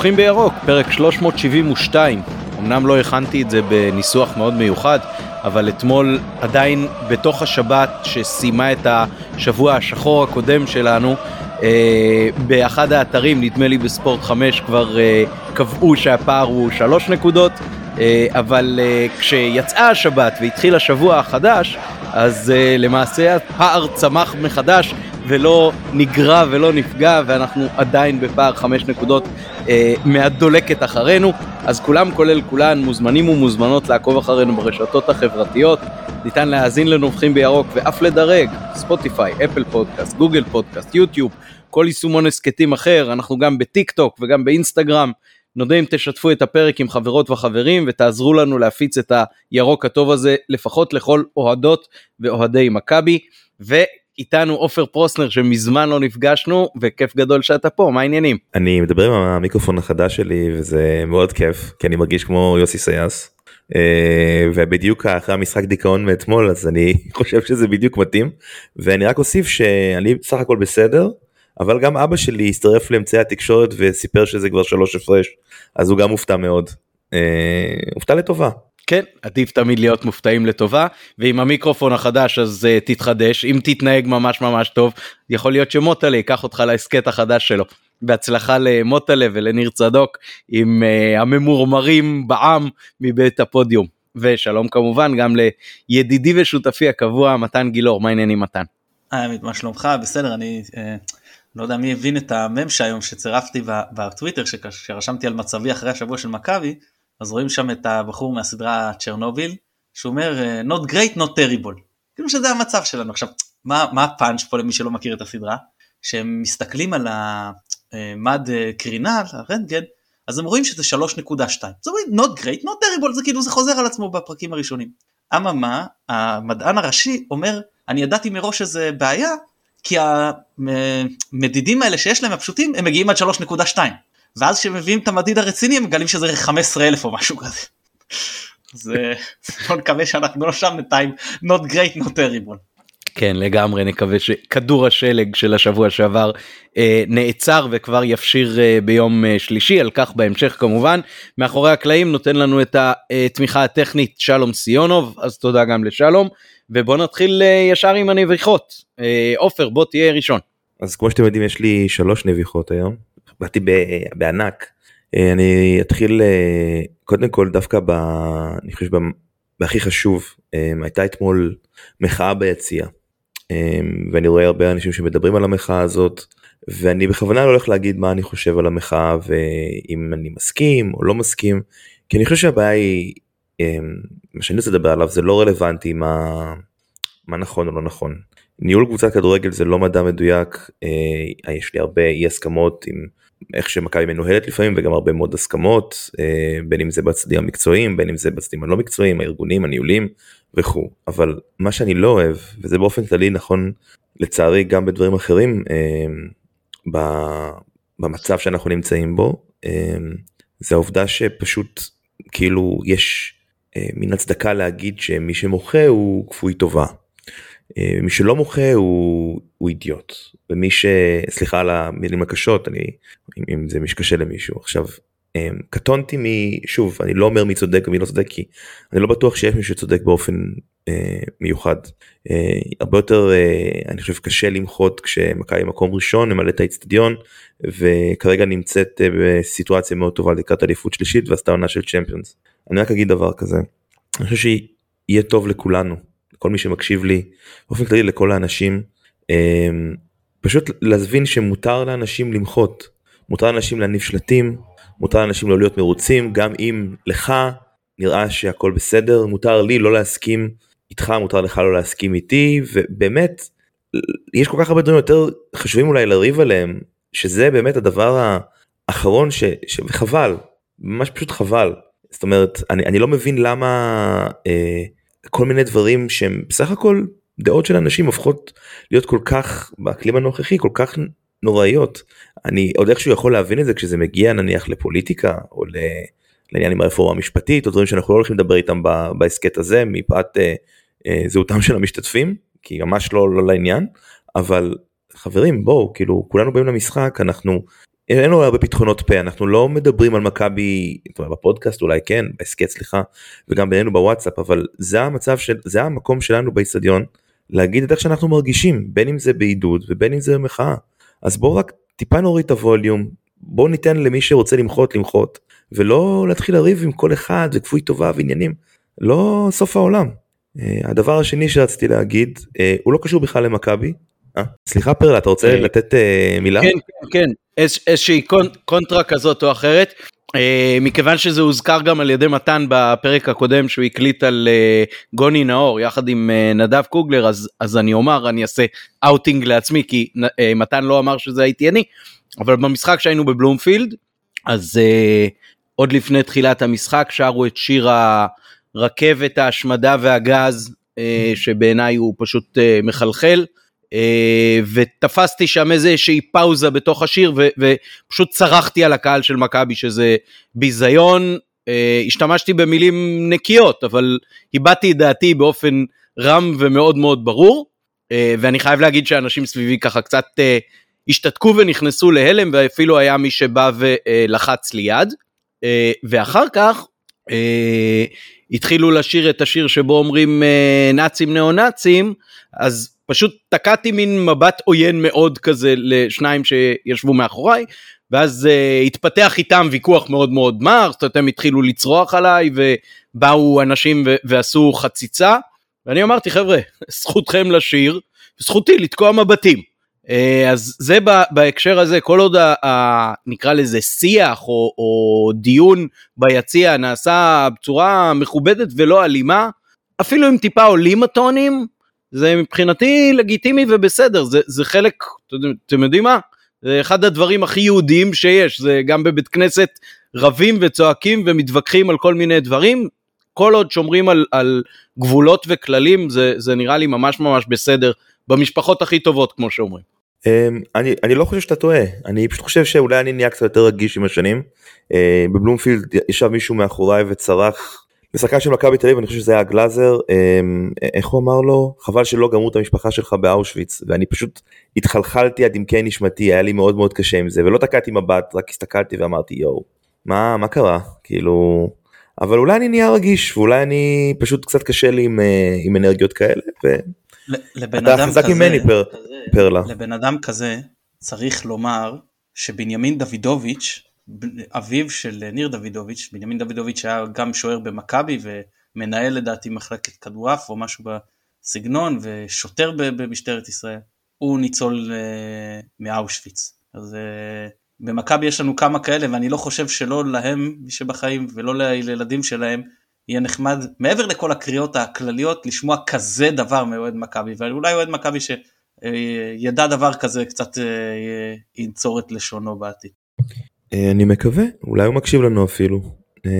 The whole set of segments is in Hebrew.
נובחים בירוק, פרק 372. אמנם לא הכנתי את זה בניסוח מאוד מיוחד, אבל אתמול עדיין בתוך השבת שסיימה את השבוע השחור הקודם שלנו, אה, באחד האתרים, נדמה לי בספורט 5, כבר אה, קבעו שהפער הוא שלוש נקודות, אה, אבל אה, כשיצאה השבת והתחיל השבוע החדש, אז אה, למעשה הפער צמח מחדש ולא נגרע ולא נפגע ואנחנו עדיין בפער חמש נקודות אה, מהדולקת אחרינו. אז כולם כולל כולן מוזמנים ומוזמנות לעקוב אחרינו ברשתות החברתיות. ניתן להאזין לנובחים בירוק ואף לדרג. ספוטיפיי אפל פודקאסט גוגל פודקאסט יוטיוב. כל יישומון הסכתים אחר אנחנו גם בטיק טוק וגם באינסטגרם. נודה אם תשתפו את הפרק עם חברות וחברים ותעזרו לנו להפיץ את הירוק הטוב הזה לפחות לכל אוהדות ואוהדי מכבי. ואיתנו עופר פרוסנר שמזמן לא נפגשנו וכיף גדול שאתה פה מה העניינים אני מדבר עם המיקרופון החדש שלי וזה מאוד כיף כי אני מרגיש כמו יוסי סייס. אה, ובדיוק אחרי המשחק דיכאון מאתמול אז אני חושב שזה בדיוק מתאים ואני רק אוסיף שאני סך הכל בסדר אבל גם אבא שלי הצטרף לאמצעי התקשורת וסיפר שזה כבר שלוש הפרש אז הוא גם מופתע מאוד. אה, הופתע לטובה. כן עדיף תמיד להיות מופתעים לטובה ועם המיקרופון החדש אז uh, תתחדש אם תתנהג ממש ממש טוב יכול להיות שמוטלה ייקח אותך להסכת החדש שלו. בהצלחה למוטלה ולניר צדוק עם uh, הממורמרים בעם מבית הפודיום ושלום כמובן גם לידידי ושותפי הקבוע מתן גילאור מה העניינים מתן. מה שלומך בסדר אני אה, לא יודע מי הבין את המם שהיום שצירפתי בטוויטר שרשמתי על מצבי אחרי השבוע של מכבי אז רואים שם את הבחור מהסדרה צ'רנוביל שהוא אומר not great not terrible. כאילו שזה המצב שלנו. עכשיו מה, מה הפאנץ' פה למי שלא מכיר את הסדרה? שהם מסתכלים על המד קרינה הרנטגן אז הם רואים שזה 3.2 אז אומרים not great not terrible. זה כאילו זה חוזר על עצמו בפרקים הראשונים. אממה המדען הראשי אומר אני ידעתי מראש שזה בעיה כי המדידים האלה שיש להם הפשוטים הם מגיעים עד 3.2 ואז כשמביאים את המדיד הרציני הם מגלים שזה 15 אלף או משהו כזה. אז בוא נקווה שאנחנו לא שם בינתיים not great not terrible. כן לגמרי נקווה שכדור השלג של השבוע שעבר אה, נעצר וכבר יפשיר אה, ביום אה, שלישי על כך בהמשך כמובן מאחורי הקלעים נותן לנו את התמיכה הטכנית שלום סיונוב אז תודה גם לשלום ובוא נתחיל אה, ישר עם הנביחות אה, עופר בוא תהיה ראשון. אז כמו שאתם יודעים יש לי שלוש נביחות היום באתי בענק אה, אני אתחיל קודם כל דווקא ב... אני חושב בהכי חשוב הייתה אתמול מחאה ביציאה ואני רואה הרבה אנשים שמדברים על המחאה הזאת ואני בכוונה לא הולך להגיד מה אני חושב על המחאה ואם אני מסכים או לא מסכים כי אני חושב שהבעיה היא מה שאני רוצה לדבר עליו זה לא רלוונטי מה, מה נכון או לא נכון. ניהול קבוצת כדורגל זה לא מדע מדויק, אה, יש לי הרבה אי הסכמות עם איך שמכבי מנוהלת לפעמים וגם הרבה מאוד הסכמות, אה, בין אם זה בצדדים המקצועיים, בין אם זה בצדדים הלא מקצועיים, הארגונים, הניהולים וכו'. אבל מה שאני לא אוהב, וזה באופן כללי נכון לצערי גם בדברים אחרים, אה, במצב שאנחנו נמצאים בו, אה, זה העובדה שפשוט כאילו יש מין הצדקה להגיד שמי שמוחה הוא כפוי טובה. אה, מי שלא מוחה הוא, הוא אידיוט ומי ש... סליחה על המילים הקשות אני אם, אם זה משקשה למישהו עכשיו אה, קטונתי מ... שוב אני לא אומר מי צודק ומי לא צודק כי אני לא בטוח שיש מי שצודק באופן אה, מיוחד. אה, הרבה יותר אה, אני חושב קשה למחות כשמכבי מקום ראשון ממלא את האצטדיון וכרגע נמצאת אה, בסיטואציה מאוד טובה לקראת אליפות שלישית ועשתה עונה של צ'מפיונס. אני רק אגיד דבר כזה, אני חושב שיהיה טוב לכולנו, לכל מי שמקשיב לי, באופן כללי לכל האנשים, אמ, פשוט להבין שמותר לאנשים למחות, מותר לאנשים להניף שלטים, מותר לאנשים לא להיות מרוצים, גם אם לך נראה שהכל בסדר, מותר לי לא להסכים איתך, מותר לך לא להסכים איתי, ובאמת, יש כל כך הרבה דברים יותר חשובים אולי לריב עליהם, שזה באמת הדבר האחרון ש... ש... וחבל, ממש פשוט חבל. זאת אומרת אני, אני לא מבין למה אה, כל מיני דברים שהם בסך הכל דעות של אנשים הופכות להיות כל כך באקלים הנוכחי כל כך נוראיות. אני עוד איכשהו יכול להבין את זה כשזה מגיע נניח לפוליטיקה או ל... לעניין עם הרפורמה המשפטית או דברים שאנחנו לא הולכים לדבר איתם בהסכת הזה מפאת אה, אה, זהותם של המשתתפים כי ממש לא, לא לעניין אבל חברים בואו כאילו כולנו באים למשחק אנחנו אין לנו הרבה פתחונות פה אנחנו לא מדברים על מכבי בפודקאסט אולי כן בהסכת סליחה וגם בינינו בוואטסאפ אבל זה המצב של זה המקום שלנו באיצטדיון להגיד את איך שאנחנו מרגישים בין אם זה בעידוד ובין אם זה במחאה אז בואו רק טיפה נוריד את הווליום בואו ניתן למי שרוצה למחות למחות ולא להתחיל לריב עם כל אחד וכפוי טובה ועניינים לא סוף העולם. אה, הדבר השני שרציתי להגיד אה, הוא לא קשור בכלל למכבי. אה, סליחה פרלה אתה רוצה לתת מילה? כן כן כן איזושהי קונטרה כזאת או אחרת. מכיוון שזה הוזכר גם על ידי מתן בפרק הקודם שהוא הקליט על גוני נאור יחד עם נדב קוגלר אז אז אני אומר אני אעשה אאוטינג לעצמי כי מתן לא אמר שזה הייתי אני אבל במשחק שהיינו בבלומפילד אז עוד לפני תחילת המשחק שרו את שיר רכבת ההשמדה והגז אה, שבעיניי הוא פשוט אה, מחלחל אה, ותפסתי שם איזושהי פאוזה בתוך השיר ו, ופשוט צרחתי על הקהל של מכבי שזה ביזיון. השתמשתי במילים נקיות אבל הבעתי את דעתי באופן רם ומאוד מאוד ברור. ואני חייב להגיד שאנשים סביבי ככה קצת השתתקו ונכנסו להלם ואפילו היה מי שבא ולחץ לי יד ואחר כך התחילו לשיר את השיר שבו אומרים אה, נאצים נאו נאצים אז פשוט תקעתי מין מבט עוין מאוד כזה לשניים שישבו מאחוריי ואז uh, התפתח איתם ויכוח מאוד מאוד מר, זאת אומרת הם התחילו לצרוח עליי ובאו אנשים ו- ועשו חציצה ואני אמרתי חבר'ה זכותכם לשיר זכותי לתקוע מבטים. אה, אז זה בהקשר הזה, כל עוד ה, ה, נקרא לזה שיח או, או דיון ביציע נעשה בצורה מכובדת ולא אלימה, אפילו אם טיפה עולים הטונים, זה מבחינתי לגיטימי ובסדר, זה, זה חלק, אתם יודעים מה? זה אחד הדברים הכי יהודיים שיש, זה גם בבית כנסת רבים וצועקים ומתווכחים על כל מיני דברים, כל עוד שומרים על, על גבולות וכללים זה, זה נראה לי ממש ממש בסדר במשפחות הכי טובות כמו שאומרים. אמ, אני אני לא חושב שאתה טועה אני פשוט חושב שאולי אני נהיה קצת יותר רגיש עם השנים אה, בבלומפילד ישב מישהו מאחוריי וצרח משחקן של מכבי תל אביב אני חושב שזה היה גלאזר אמ, איך הוא אמר לו חבל שלא גמרו את המשפחה שלך באושוויץ ואני פשוט התחלחלתי עד עמקי נשמתי היה לי מאוד מאוד קשה עם זה ולא תקעתי מבט רק הסתכלתי ואמרתי יואו מה מה קרה כאילו אבל אולי אני נהיה רגיש ואולי אני פשוט קצת קשה לי עם, אה, עם אנרגיות כאלה. ו... לבן אדם כזה, ממני פר, פרלה. לבן אדם כזה צריך לומר שבנימין דוידוביץ', אביו של ניר דוידוביץ', בנימין דוידוביץ' היה גם שוער במכבי ומנהל לדעתי מחלקת כדורעף או משהו בסגנון ושוטר במשטרת ישראל, הוא ניצול uh, מאושוויץ. אז uh, במכבי יש לנו כמה כאלה ואני לא חושב שלא להם, מי שבחיים, ולא לילדים שלהם, יהיה נחמד, מעבר לכל הקריאות הכלליות, לשמוע כזה דבר מאוהד מכבי, ואולי אוהד מכבי שידע דבר כזה קצת אה, ינצור את לשונו בעתיד. אה, אני מקווה, אולי הוא מקשיב לנו אפילו. אה,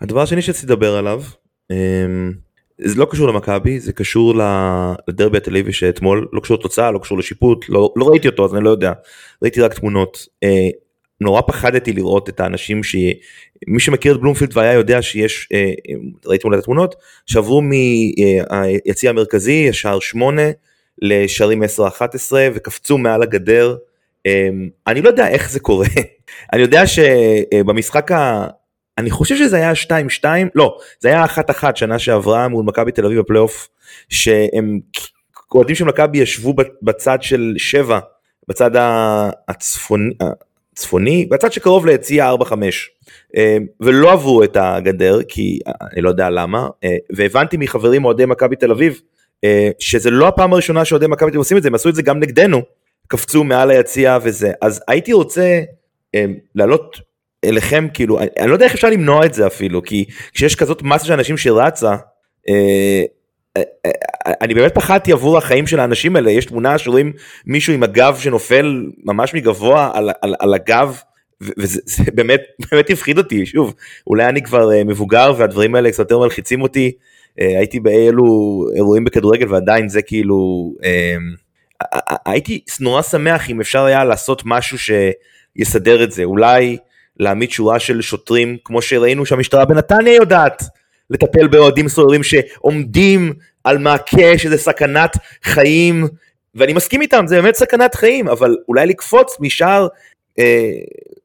הדבר השני שרציתי לדבר עליו, זה לא קשור למכבי, זה קשור לדרבי התל אביבי שאתמול, לא קשור לתוצאה, לא קשור לשיפוט, לא, לא ראיתי אותו אז אני לא יודע, ראיתי רק תמונות. נורא פחדתי לראות את האנשים שמי שמכיר את בלומפילד והיה יודע שיש אה, ראיתם אולי את התמונות שעברו מהיציא המרכזי ישר 8 לשערים 10-11 וקפצו מעל הגדר אה, אני לא יודע איך זה קורה. אני יודע שבמשחק ה... אני חושב שזה היה 2-2 לא זה היה 1-1 שנה שעברה מול מכבי תל אביב בפלייאוף שהם אוהדים של מכבי ישבו בצד של 7 בצד הצפוני צפוני בצד שקרוב ליציע 4-5 אה, ולא עברו את הגדר כי אני לא יודע למה אה, והבנתי מחברים אוהדי מכבי תל אביב אה, שזה לא הפעם הראשונה שאוהדי מכבי תל אביב עושים את זה הם עשו את זה גם נגדנו קפצו מעל היציע וזה. אז הייתי רוצה לעלות אליכם כאילו אני לא יודע איך אפשר למנוע את זה אפילו כי כשיש כזאת מסה של אנשים שרצה אני באמת פחדתי עבור החיים של האנשים האלה. יש תמונה שרואים מישהו עם הגב שנופל ממש מגבוה על, על, על הגב וזה באמת באמת הפחיד אותי. שוב אולי אני כבר אה, מבוגר והדברים האלה קצת יותר מלחיצים אותי. אה, הייתי באלו אירועים בכדורגל ועדיין זה כאילו אה, הייתי נורא שמח אם אפשר היה לעשות משהו שיסדר את זה. אולי להעמיד שורה של שוטרים כמו שראינו שהמשטרה בנתניה יודעת לטפל באוהדים סוערים שעומדים על מעקה שזה סכנת חיים, ואני מסכים איתם, זה באמת סכנת חיים, אבל אולי לקפוץ משער אה,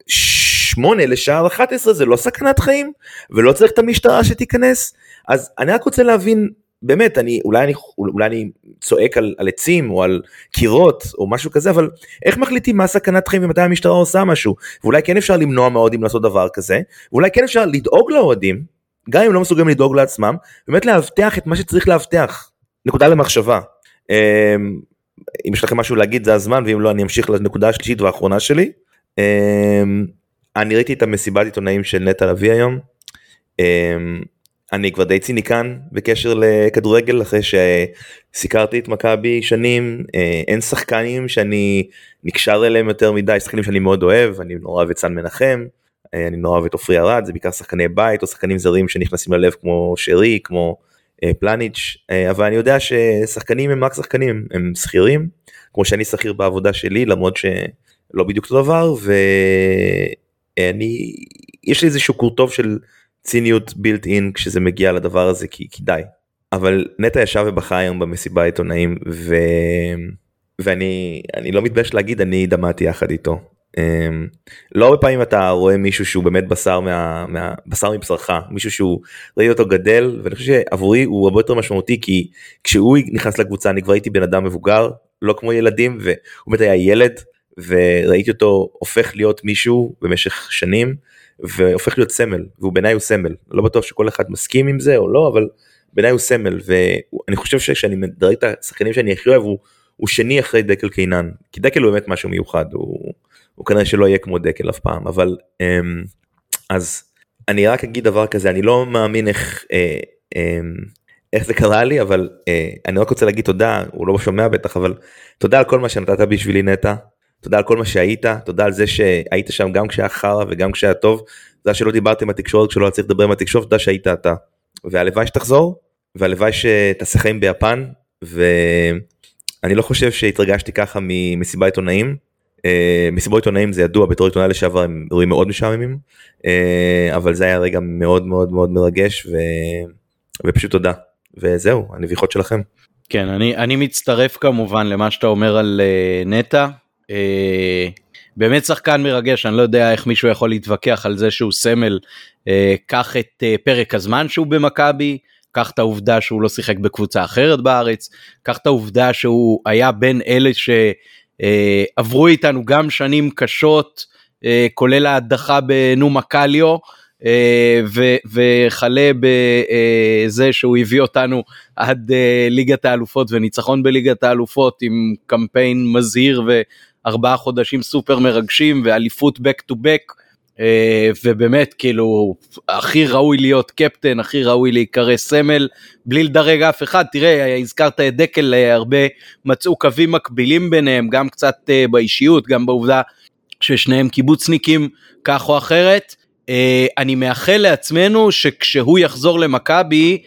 שמונה לשער 11 זה לא סכנת חיים ולא צריך את המשטרה שתיכנס. אז אני רק רוצה להבין באמת אני אולי אני אולי אני צועק על, על עצים או על קירות או משהו כזה אבל איך מחליטים מה סכנת חיים ומתי המשטרה עושה משהו ואולי כן אפשר למנוע מהאוהדים לעשות דבר כזה ואולי כן אפשר לדאוג לאוהדים גם אם לא מסוגלים לדאוג לעצמם באמת לאבטח את מה שצריך לאבטח נקודה למחשבה. אמ, אם יש לכם משהו להגיד זה הזמן ואם לא אני אמשיך לנקודה השלישית והאחרונה שלי. אמ, אני ראיתי את המסיבת עיתונאים של נטע לביא היום. אני כבר די ציניקן בקשר לכדורגל אחרי שסיקרתי את מכבי שנים אה, אין שחקנים שאני נקשר אליהם יותר מדי שחקנים שאני מאוד אוהב אני נורא אוהב את סן מנחם אה, אני נורא אוהב את עופרי ארד זה בעיקר שחקני בית או שחקנים זרים שנכנסים ללב כמו שרי כמו אה, פלניץ' אבל אני יודע ששחקנים הם רק שחקנים הם שכירים כמו שאני שכיר בעבודה שלי למרות שלא בדיוק אותו דבר ואני יש לי איזשהו קורטוב של. ציניות בילט אין כשזה מגיע לדבר הזה כי כדאי. אבל נטע ישב ובכה היום במסיבה העיתונאים ו... ואני אני לא מתבייש להגיד אני דמעתי יחד איתו. Um, לא הרבה פעמים אתה רואה מישהו שהוא באמת בשר מה, מה בשר מבשרך מישהו שהוא ראי אותו גדל ואני חושב שעבורי הוא הרבה יותר משמעותי כי כשהוא נכנס לקבוצה אני כבר הייתי בן אדם מבוגר לא כמו ילדים והוא באמת היה ילד וראיתי אותו הופך להיות מישהו במשך שנים והופך להיות סמל והוא בעיניי הוא סמל לא בטוח שכל אחד מסכים עם זה או לא אבל בעיניי הוא סמל ואני חושב שכשאני מדרג את השחקנים שאני הכי אוהב הוא, הוא שני אחרי דקל קינן כי דקל הוא באמת משהו מיוחד הוא, הוא כנראה שלא יהיה כמו דקל אף פעם אבל אמ, אז אני רק אגיד דבר כזה אני לא מאמין איך. אה, אה, איך זה קרה לי אבל אה, אני רק רוצה להגיד תודה הוא לא שומע בטח אבל תודה על כל מה שנתת בשבילי נטע תודה על כל מה שהיית, תודה על זה שהיית שם גם כשהיה חרא וגם כשהיה טוב, תודה שלא דיברתי עם התקשורת כשלא היה צריך לדבר עם התקשורת, תודה שהיית אתה. והלוואי שתחזור, והלוואי שתעשה חיים ביפן, ואני לא חושב שהתרגשתי ככה ממסיבה עיתונאים. Uh, מסיבות עיתונאים זה ידוע בתור עיתונאי לשעבר הם אירועים מאוד משעממים uh, אבל זה היה רגע מאוד מאוד מאוד מרגש ו... ופשוט תודה וזהו הנביחות שלכם. כן אני אני מצטרף כמובן למה שאתה אומר על uh, נטע אה, באמת שחקן מרגש אני לא יודע איך מישהו יכול להתווכח על זה שהוא סמל אה, קח את אה, פרק הזמן שהוא במכבי קח את העובדה שהוא לא שיחק בקבוצה אחרת בארץ קח את העובדה שהוא היה בין אלה שעברו איתנו גם שנים קשות כולל ההדחה בנומה קליו וכלה בזה שהוא הביא אותנו עד ליגת האלופות וניצחון בליגת האלופות עם קמפיין מזהיר ארבעה חודשים סופר מרגשים ואליפות back to back. אה, ובאמת כאילו הכי ראוי להיות קפטן הכי ראוי להיקרא סמל בלי לדרג אף אחד תראה הזכרת את דקל אה, הרבה מצאו קווים מקבילים ביניהם גם קצת אה, באישיות גם בעובדה ששניהם קיבוצניקים כך או אחרת אני מאחל לעצמנו שכשהוא יחזור למכבי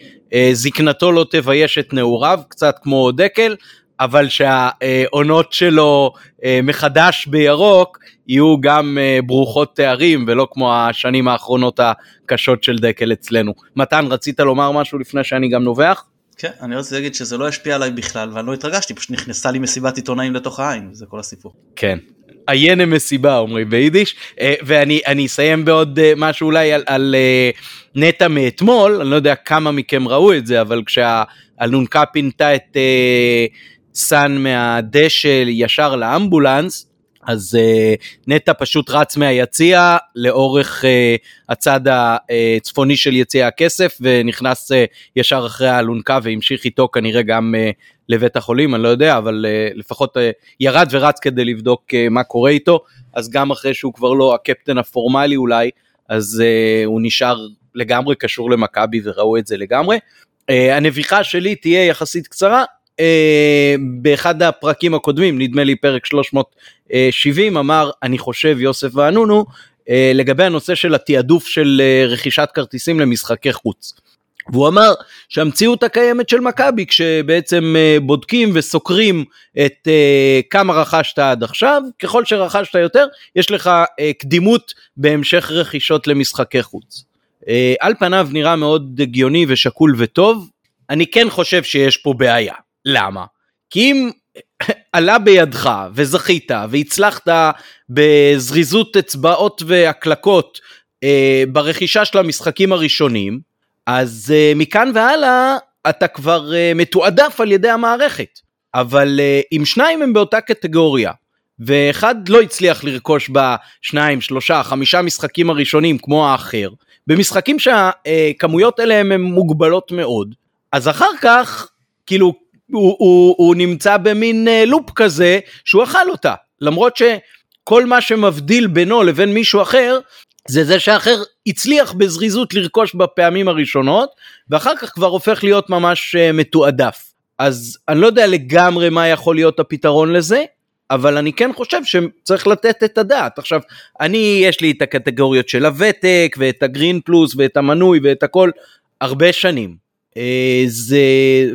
זקנתו לא תבייש את נעוריו קצת כמו דקל אבל שהעונות שלו אה, מחדש בירוק יהיו גם אה, ברוכות תארים ולא כמו השנים האחרונות הקשות של דקל אצלנו. מתן רצית לומר משהו לפני שאני גם נובח? כן אני רוצה להגיד שזה לא השפיע עליי בכלל ואני לא התרגשתי פשוט נכנסה לי מסיבת עיתונאים לתוך העין זה כל הסיפור. כן. עיינה מסיבה אומרים ביידיש אה, ואני אסיים בעוד משהו אולי על, על נטע מאתמול אני לא יודע כמה מכם ראו את זה אבל כשהאלונקה פינתה את סאן מהדשא ישר לאמבולנס, אז uh, נטע פשוט רץ מהיציע לאורך uh, הצד הצפוני של יציע הכסף ונכנס uh, ישר אחרי האלונקה והמשיך איתו כנראה גם uh, לבית החולים, אני לא יודע, אבל uh, לפחות uh, ירד ורץ כדי לבדוק uh, מה קורה איתו, אז גם אחרי שהוא כבר לא הקפטן הפורמלי אולי, אז uh, הוא נשאר לגמרי קשור למכבי וראו את זה לגמרי. Uh, הנביכה שלי תהיה יחסית קצרה, אה, באחד הפרקים הקודמים, נדמה לי פרק 370, אמר, אני חושב, יוסף ואנונו, אה, לגבי הנושא של התעדוף של אה, רכישת כרטיסים למשחקי חוץ. והוא אמר שהמציאות הקיימת של מכבי כשבעצם אה, בודקים וסוקרים את אה, כמה רכשת עד עכשיו ככל שרכשת יותר יש לך אה, קדימות בהמשך רכישות למשחקי חוץ. על פניו נראה מאוד הגיוני ושקול וטוב אני כן חושב שיש פה בעיה למה? כי אם עלה בידך וזכית והצלחת בזריזות אצבעות והקלקות אה, ברכישה של המשחקים הראשונים, אז אה, מכאן והלאה אתה כבר אה, מתועדף על ידי המערכת. אבל אה, אם שניים הם באותה קטגוריה, ואחד לא הצליח לרכוש בשניים, שלושה, חמישה משחקים הראשונים כמו האחר, במשחקים שהכמויות אליהם הן מוגבלות מאוד, אז אחר כך, כאילו, הוא, הוא, הוא נמצא במין אה, לופ כזה שהוא אכל אותה, למרות שכל מה שמבדיל בינו לבין מישהו אחר זה זה שאחר הצליח בזריזות לרכוש בפעמים הראשונות ואחר כך כבר הופך להיות ממש אה, מתועדף. אז אני לא יודע לגמרי מה יכול להיות הפתרון לזה, אבל אני כן חושב שצריך לתת את הדעת. עכשיו, אני, יש לי את הקטגוריות של הוותק, ואת הגרין פלוס, ואת המנוי, ואת הכל, הרבה שנים. אה, זה,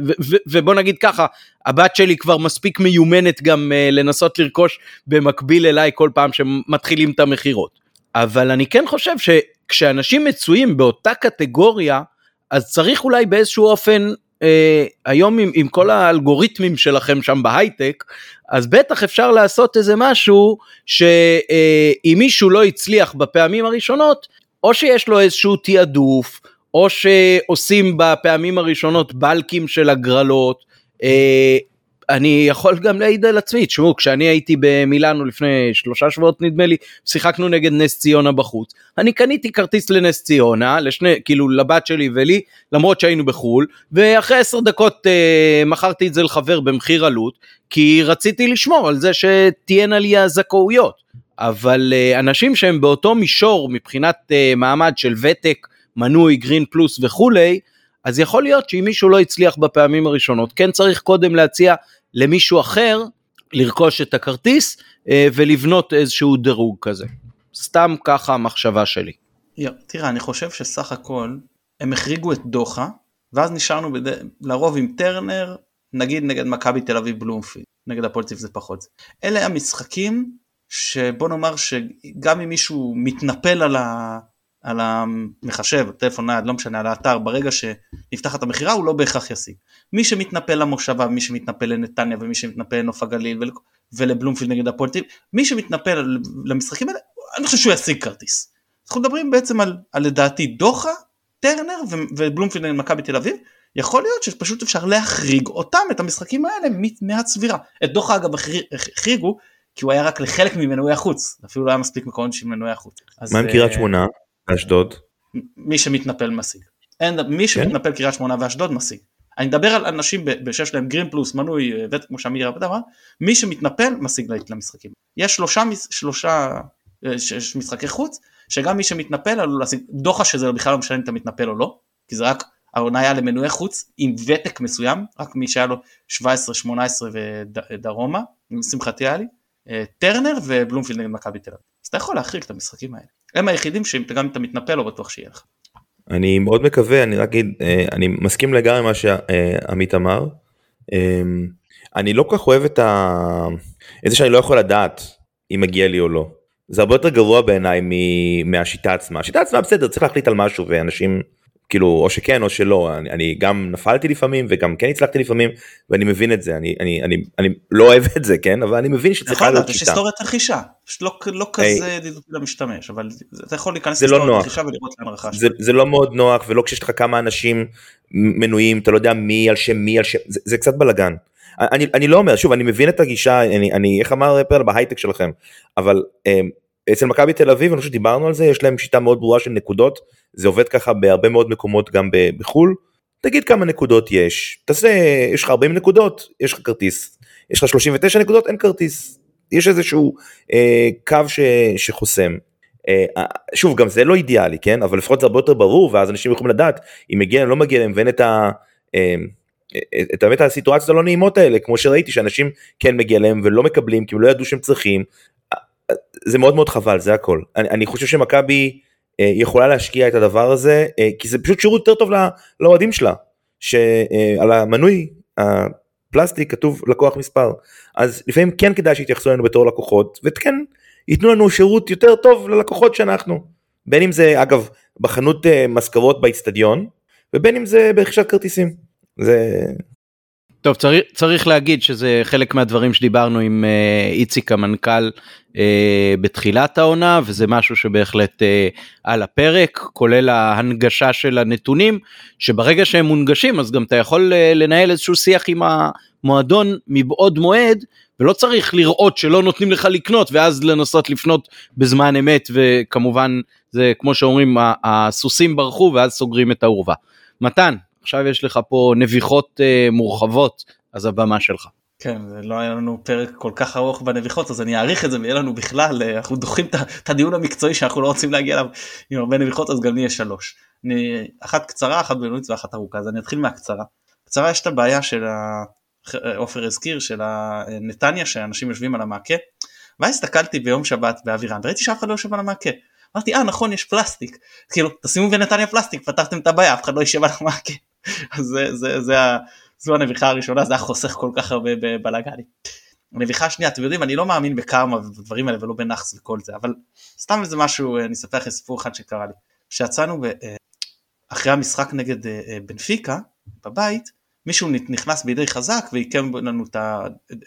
ו, ו, ובוא נגיד ככה, הבת שלי כבר מספיק מיומנת גם אה, לנסות לרכוש במקביל אליי כל פעם שמתחילים את המכירות. אבל אני כן חושב שכשאנשים מצויים באותה קטגוריה, אז צריך אולי באיזשהו אופן אה, היום עם, עם כל האלגוריתמים שלכם שם בהייטק, אז בטח אפשר לעשות איזה משהו שאם אה, מישהו לא הצליח בפעמים הראשונות, או שיש לו איזשהו תעדוף, או שעושים בפעמים הראשונות בלקים של הגרלות, אה, אני יכול גם להעיד על עצמי, תשמעו, כשאני הייתי במילאנו לפני שלושה שבועות נדמה לי, שיחקנו נגד נס ציונה בחוץ. אני קניתי כרטיס לנס ציונה, לשני, כאילו לבת שלי ולי, למרות שהיינו בחו"ל, ואחרי עשר דקות אה, מכרתי את זה לחבר במחיר עלות, כי רציתי לשמור על זה שתהיינה לי הזכאויות. אבל אה, אנשים שהם באותו מישור מבחינת אה, מעמד של ותק, מנוי, גרין פלוס וכולי, אז יכול להיות שאם מישהו לא הצליח בפעמים הראשונות, כן צריך קודם להציע למישהו אחר לרכוש את הכרטיס אה, ולבנות איזשהו דירוג כזה. סתם ככה המחשבה שלי. תראה, אני חושב שסך הכל הם החריגו את דוחה, ואז נשארנו בד... לרוב עם טרנר, נגיד נגד מכבי תל אביב בלומפילד, נגד הפועל זה פחות. אלה המשחקים שבוא נאמר שגם אם מישהו מתנפל על, ה... על המחשב, טלפון נייד, לא משנה, על האתר, ברגע שנפתחת המכירה הוא לא בהכרח ישיג. מי שמתנפל למושבה, מי שמתנפל לנתניה ומי שמתנפל לנוף הגליל ול... ולבלומפילד נגד תל מי שמתנפל למשחקים האלה, אני חושב שהוא ישיג כרטיס. אנחנו מדברים בעצם על, על לדעתי דוחה, טרנר ו... ובלומפילד נגד מכבי תל אביב, יכול להיות שפשוט אפשר להחריג אותם, את המשחקים האלה, מהצבירה. את דוחה אגב החריגו, כי הוא היה רק לחלק ממנועי החוץ, אפילו לא היה מספיק מקומות של מנועי החוץ. מה עם קריית שמונה? אשדוד? מי שמתנפל משיג. אין, מי כן? שמתנפל קריית שמונה ואשדוד משיג. אני מדבר על אנשים שיש להם גרין פלוס מנוי אה, ותק כמו שאמיר עבד אמר, מי שמתנפל משיג למשחקים. יש שלושה, שלושה אה, ש, משחקי חוץ שגם מי שמתנפל עלול להשיג, דוחה שזה בכלל לא משנה אם אתה מתנפל או לא, כי זה רק העונה היה למנועי חוץ עם ותק מסוים, רק מי שהיה לו 17, 18 ודרומה, לשמחתי היה לי, אה, טרנר ובלומפילד נגד מכבי תל אביב. אז אתה יכול להחריג את המשחקים האלה. הם היחידים שגם אם אתה מתנפל לא בטוח שיהיה לך. אני מאוד מקווה, אני רק אגיד, אה, אני מסכים לגמרי מה שעמית אמר. אה, אני לא כל כך אוהב את, ה... את זה שאני לא יכול לדעת אם מגיע לי או לא. זה הרבה יותר גרוע בעיניי מהשיטה עצמה. השיטה עצמה בסדר, צריך להחליט על משהו ואנשים כאילו או שכן או שלא אני, אני גם נפלתי לפעמים וגם כן הצלחתי לפעמים ואני מבין את זה אני אני אני אני לא אוהב את זה כן אבל אני מבין שצריכה נכון, להיות שיטה. יש היסטוריית רכישה לא, לא כזה ידידותי למשתמש אבל אתה יכול להיכנס לא להיסטוריית רכישה ולראות לאן רכשת. זה, זה לא מאוד נוח ולא כשיש לך כמה אנשים מנויים אתה לא יודע מי על שם מי על שם זה, זה קצת בלאגן. אני, אני לא אומר שוב אני מבין את הגישה אני, אני איך אמר פרל בהייטק שלכם אבל אמ, אצל מכבי תל אביב אני חושב שדיברנו על זה יש להם שיטה מאוד ברורה של נקודות זה עובד ככה בהרבה מאוד מקומות גם בחו"ל. תגיד כמה נקודות יש, תעשה, יש לך 40 נקודות, יש לך כרטיס, יש לך 39 נקודות, אין כרטיס. יש איזשהו אה, קו ש, שחוסם. אה, שוב, גם זה לא אידיאלי, כן? אבל לפחות זה הרבה יותר ברור, ואז אנשים יכולים לדעת אם מגיע להם, לא מגיע להם, ואין את ה... אה, את האמת הסיטואציות הלא נעימות האלה כמו שראיתי שאנשים כן מגיע להם ולא מקבלים כי הם לא ידעו שהם צריכים זה מאוד מאוד חבל זה הכל אני, אני חושב שמכבי אה, יכולה להשקיע את הדבר הזה אה, כי זה פשוט שירות יותר טוב לאוהדים שלה שעל המנוי הפלסטיק כתוב לקוח מספר. אז לפעמים כן כדאי שיתייחסו אלינו בתור לקוחות וכן ייתנו לנו שירות יותר טוב ללקוחות שאנחנו. בין אם זה אגב בחנות אה, מזכרות באיצטדיון ובין אם זה ברכישת כרטיסים. זה טוב צריך צריך להגיד שזה חלק מהדברים שדיברנו עם איציק המנכ"ל uh, בתחילת העונה וזה משהו שבהחלט uh, על הפרק כולל ההנגשה של הנתונים שברגע שהם מונגשים אז גם אתה יכול uh, לנהל איזשהו שיח עם המועדון מבעוד מועד ולא צריך לראות שלא נותנים לך לקנות ואז לנסות לפנות בזמן אמת וכמובן זה כמו שאומרים הסוסים ברחו ואז סוגרים את האורווה. מתן עכשיו יש לך פה נביחות uh, מורחבות אז הבמה שלך. כן, לא היה לנו פרק כל כך ארוך בנביחות אז אני אעריך את זה ויהיה לנו בכלל אה, אנחנו דוחים את הדיון המקצועי שאנחנו לא רוצים להגיע אליו עם הרבה נביחות אז גם לי יש שלוש. אני, אחת קצרה אחת בינונית ואחת ארוכה אז אני אתחיל מהקצרה. קצרה יש את הבעיה של עופר הזכיר של נתניה שאנשים יושבים על המעקה. ואז הסתכלתי ביום שבת באווירן וראיתי שאף אחד לא יושב על המעקה. אמרתי אה נכון יש פלסטיק כאילו תשימו בנתניה פלסטיק פתרתם את הבעיה אף אחד לא יישב על המעקה. אז זה, זה, זה, זו הנביכה הראשונה זה היה חוסך כל כך הרבה בבלאגנים. הנביכה השנייה אתם יודעים אני לא מאמין בקרמה ובדברים האלה ולא בנאחס וכל זה אבל סתם איזה משהו אני אספר לכם סיפור אחד שקרה לי. כשיצאנו אה, אחרי המשחק נגד אה, אה, בנפיקה בבית מישהו נכנס בידי חזק ועיקם לנו את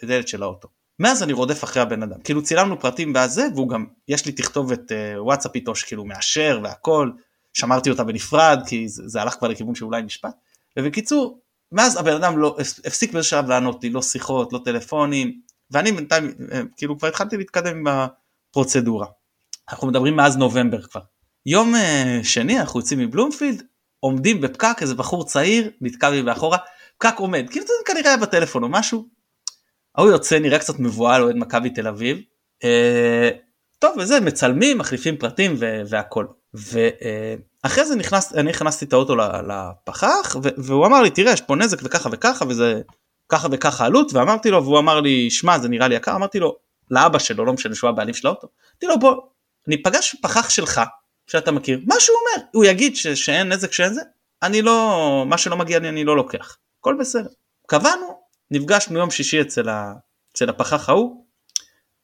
הדלת של האוטו. מאז אני רודף אחרי הבן אדם כאילו צילמנו פרטים בזה והוא גם יש לי תכתובת וואטסאפ איתו שכאילו מאשר והכל שמרתי אותה בנפרד כי זה, זה הלך כבר לכיוון שאולי נשפט ובקיצור מאז הבן אדם לא הפסיק באיזה שלב לענות לי לא שיחות לא טלפונים ואני בינתיים אה, כאילו כבר התחלתי להתקדם עם הפרוצדורה. אנחנו מדברים מאז נובמבר כבר. יום אה, שני אנחנו יוצאים מבלומפילד עומדים בפקק איזה בחור צעיר נתקע לי מאחורה פקק עומד כאילו זה כנראה היה בטלפון או משהו. ההוא יוצא נראה קצת מבוהל אוהד מכבי תל אביב. אה, טוב וזה מצלמים מחליפים פרטים והכל. ואחרי זה נכנס, אני הכנסתי את האוטו לפחח והוא אמר לי תראה יש פה נזק וככה וככה וזה ככה וככה עלות ואמרתי לו והוא אמר לי שמע זה נראה לי יקר אמרתי לו לאבא שלו לא משנה שהוא הבעלים של האוטו. אמרתי לו בוא אני פגש פחח שלך שאתה מכיר מה שהוא אומר הוא יגיד ש, שאין נזק שאין זה אני לא מה שלא מגיע לי אני לא לוקח הכל בסדר. קבענו נפגשנו יום שישי אצל, ה, אצל הפחח ההוא.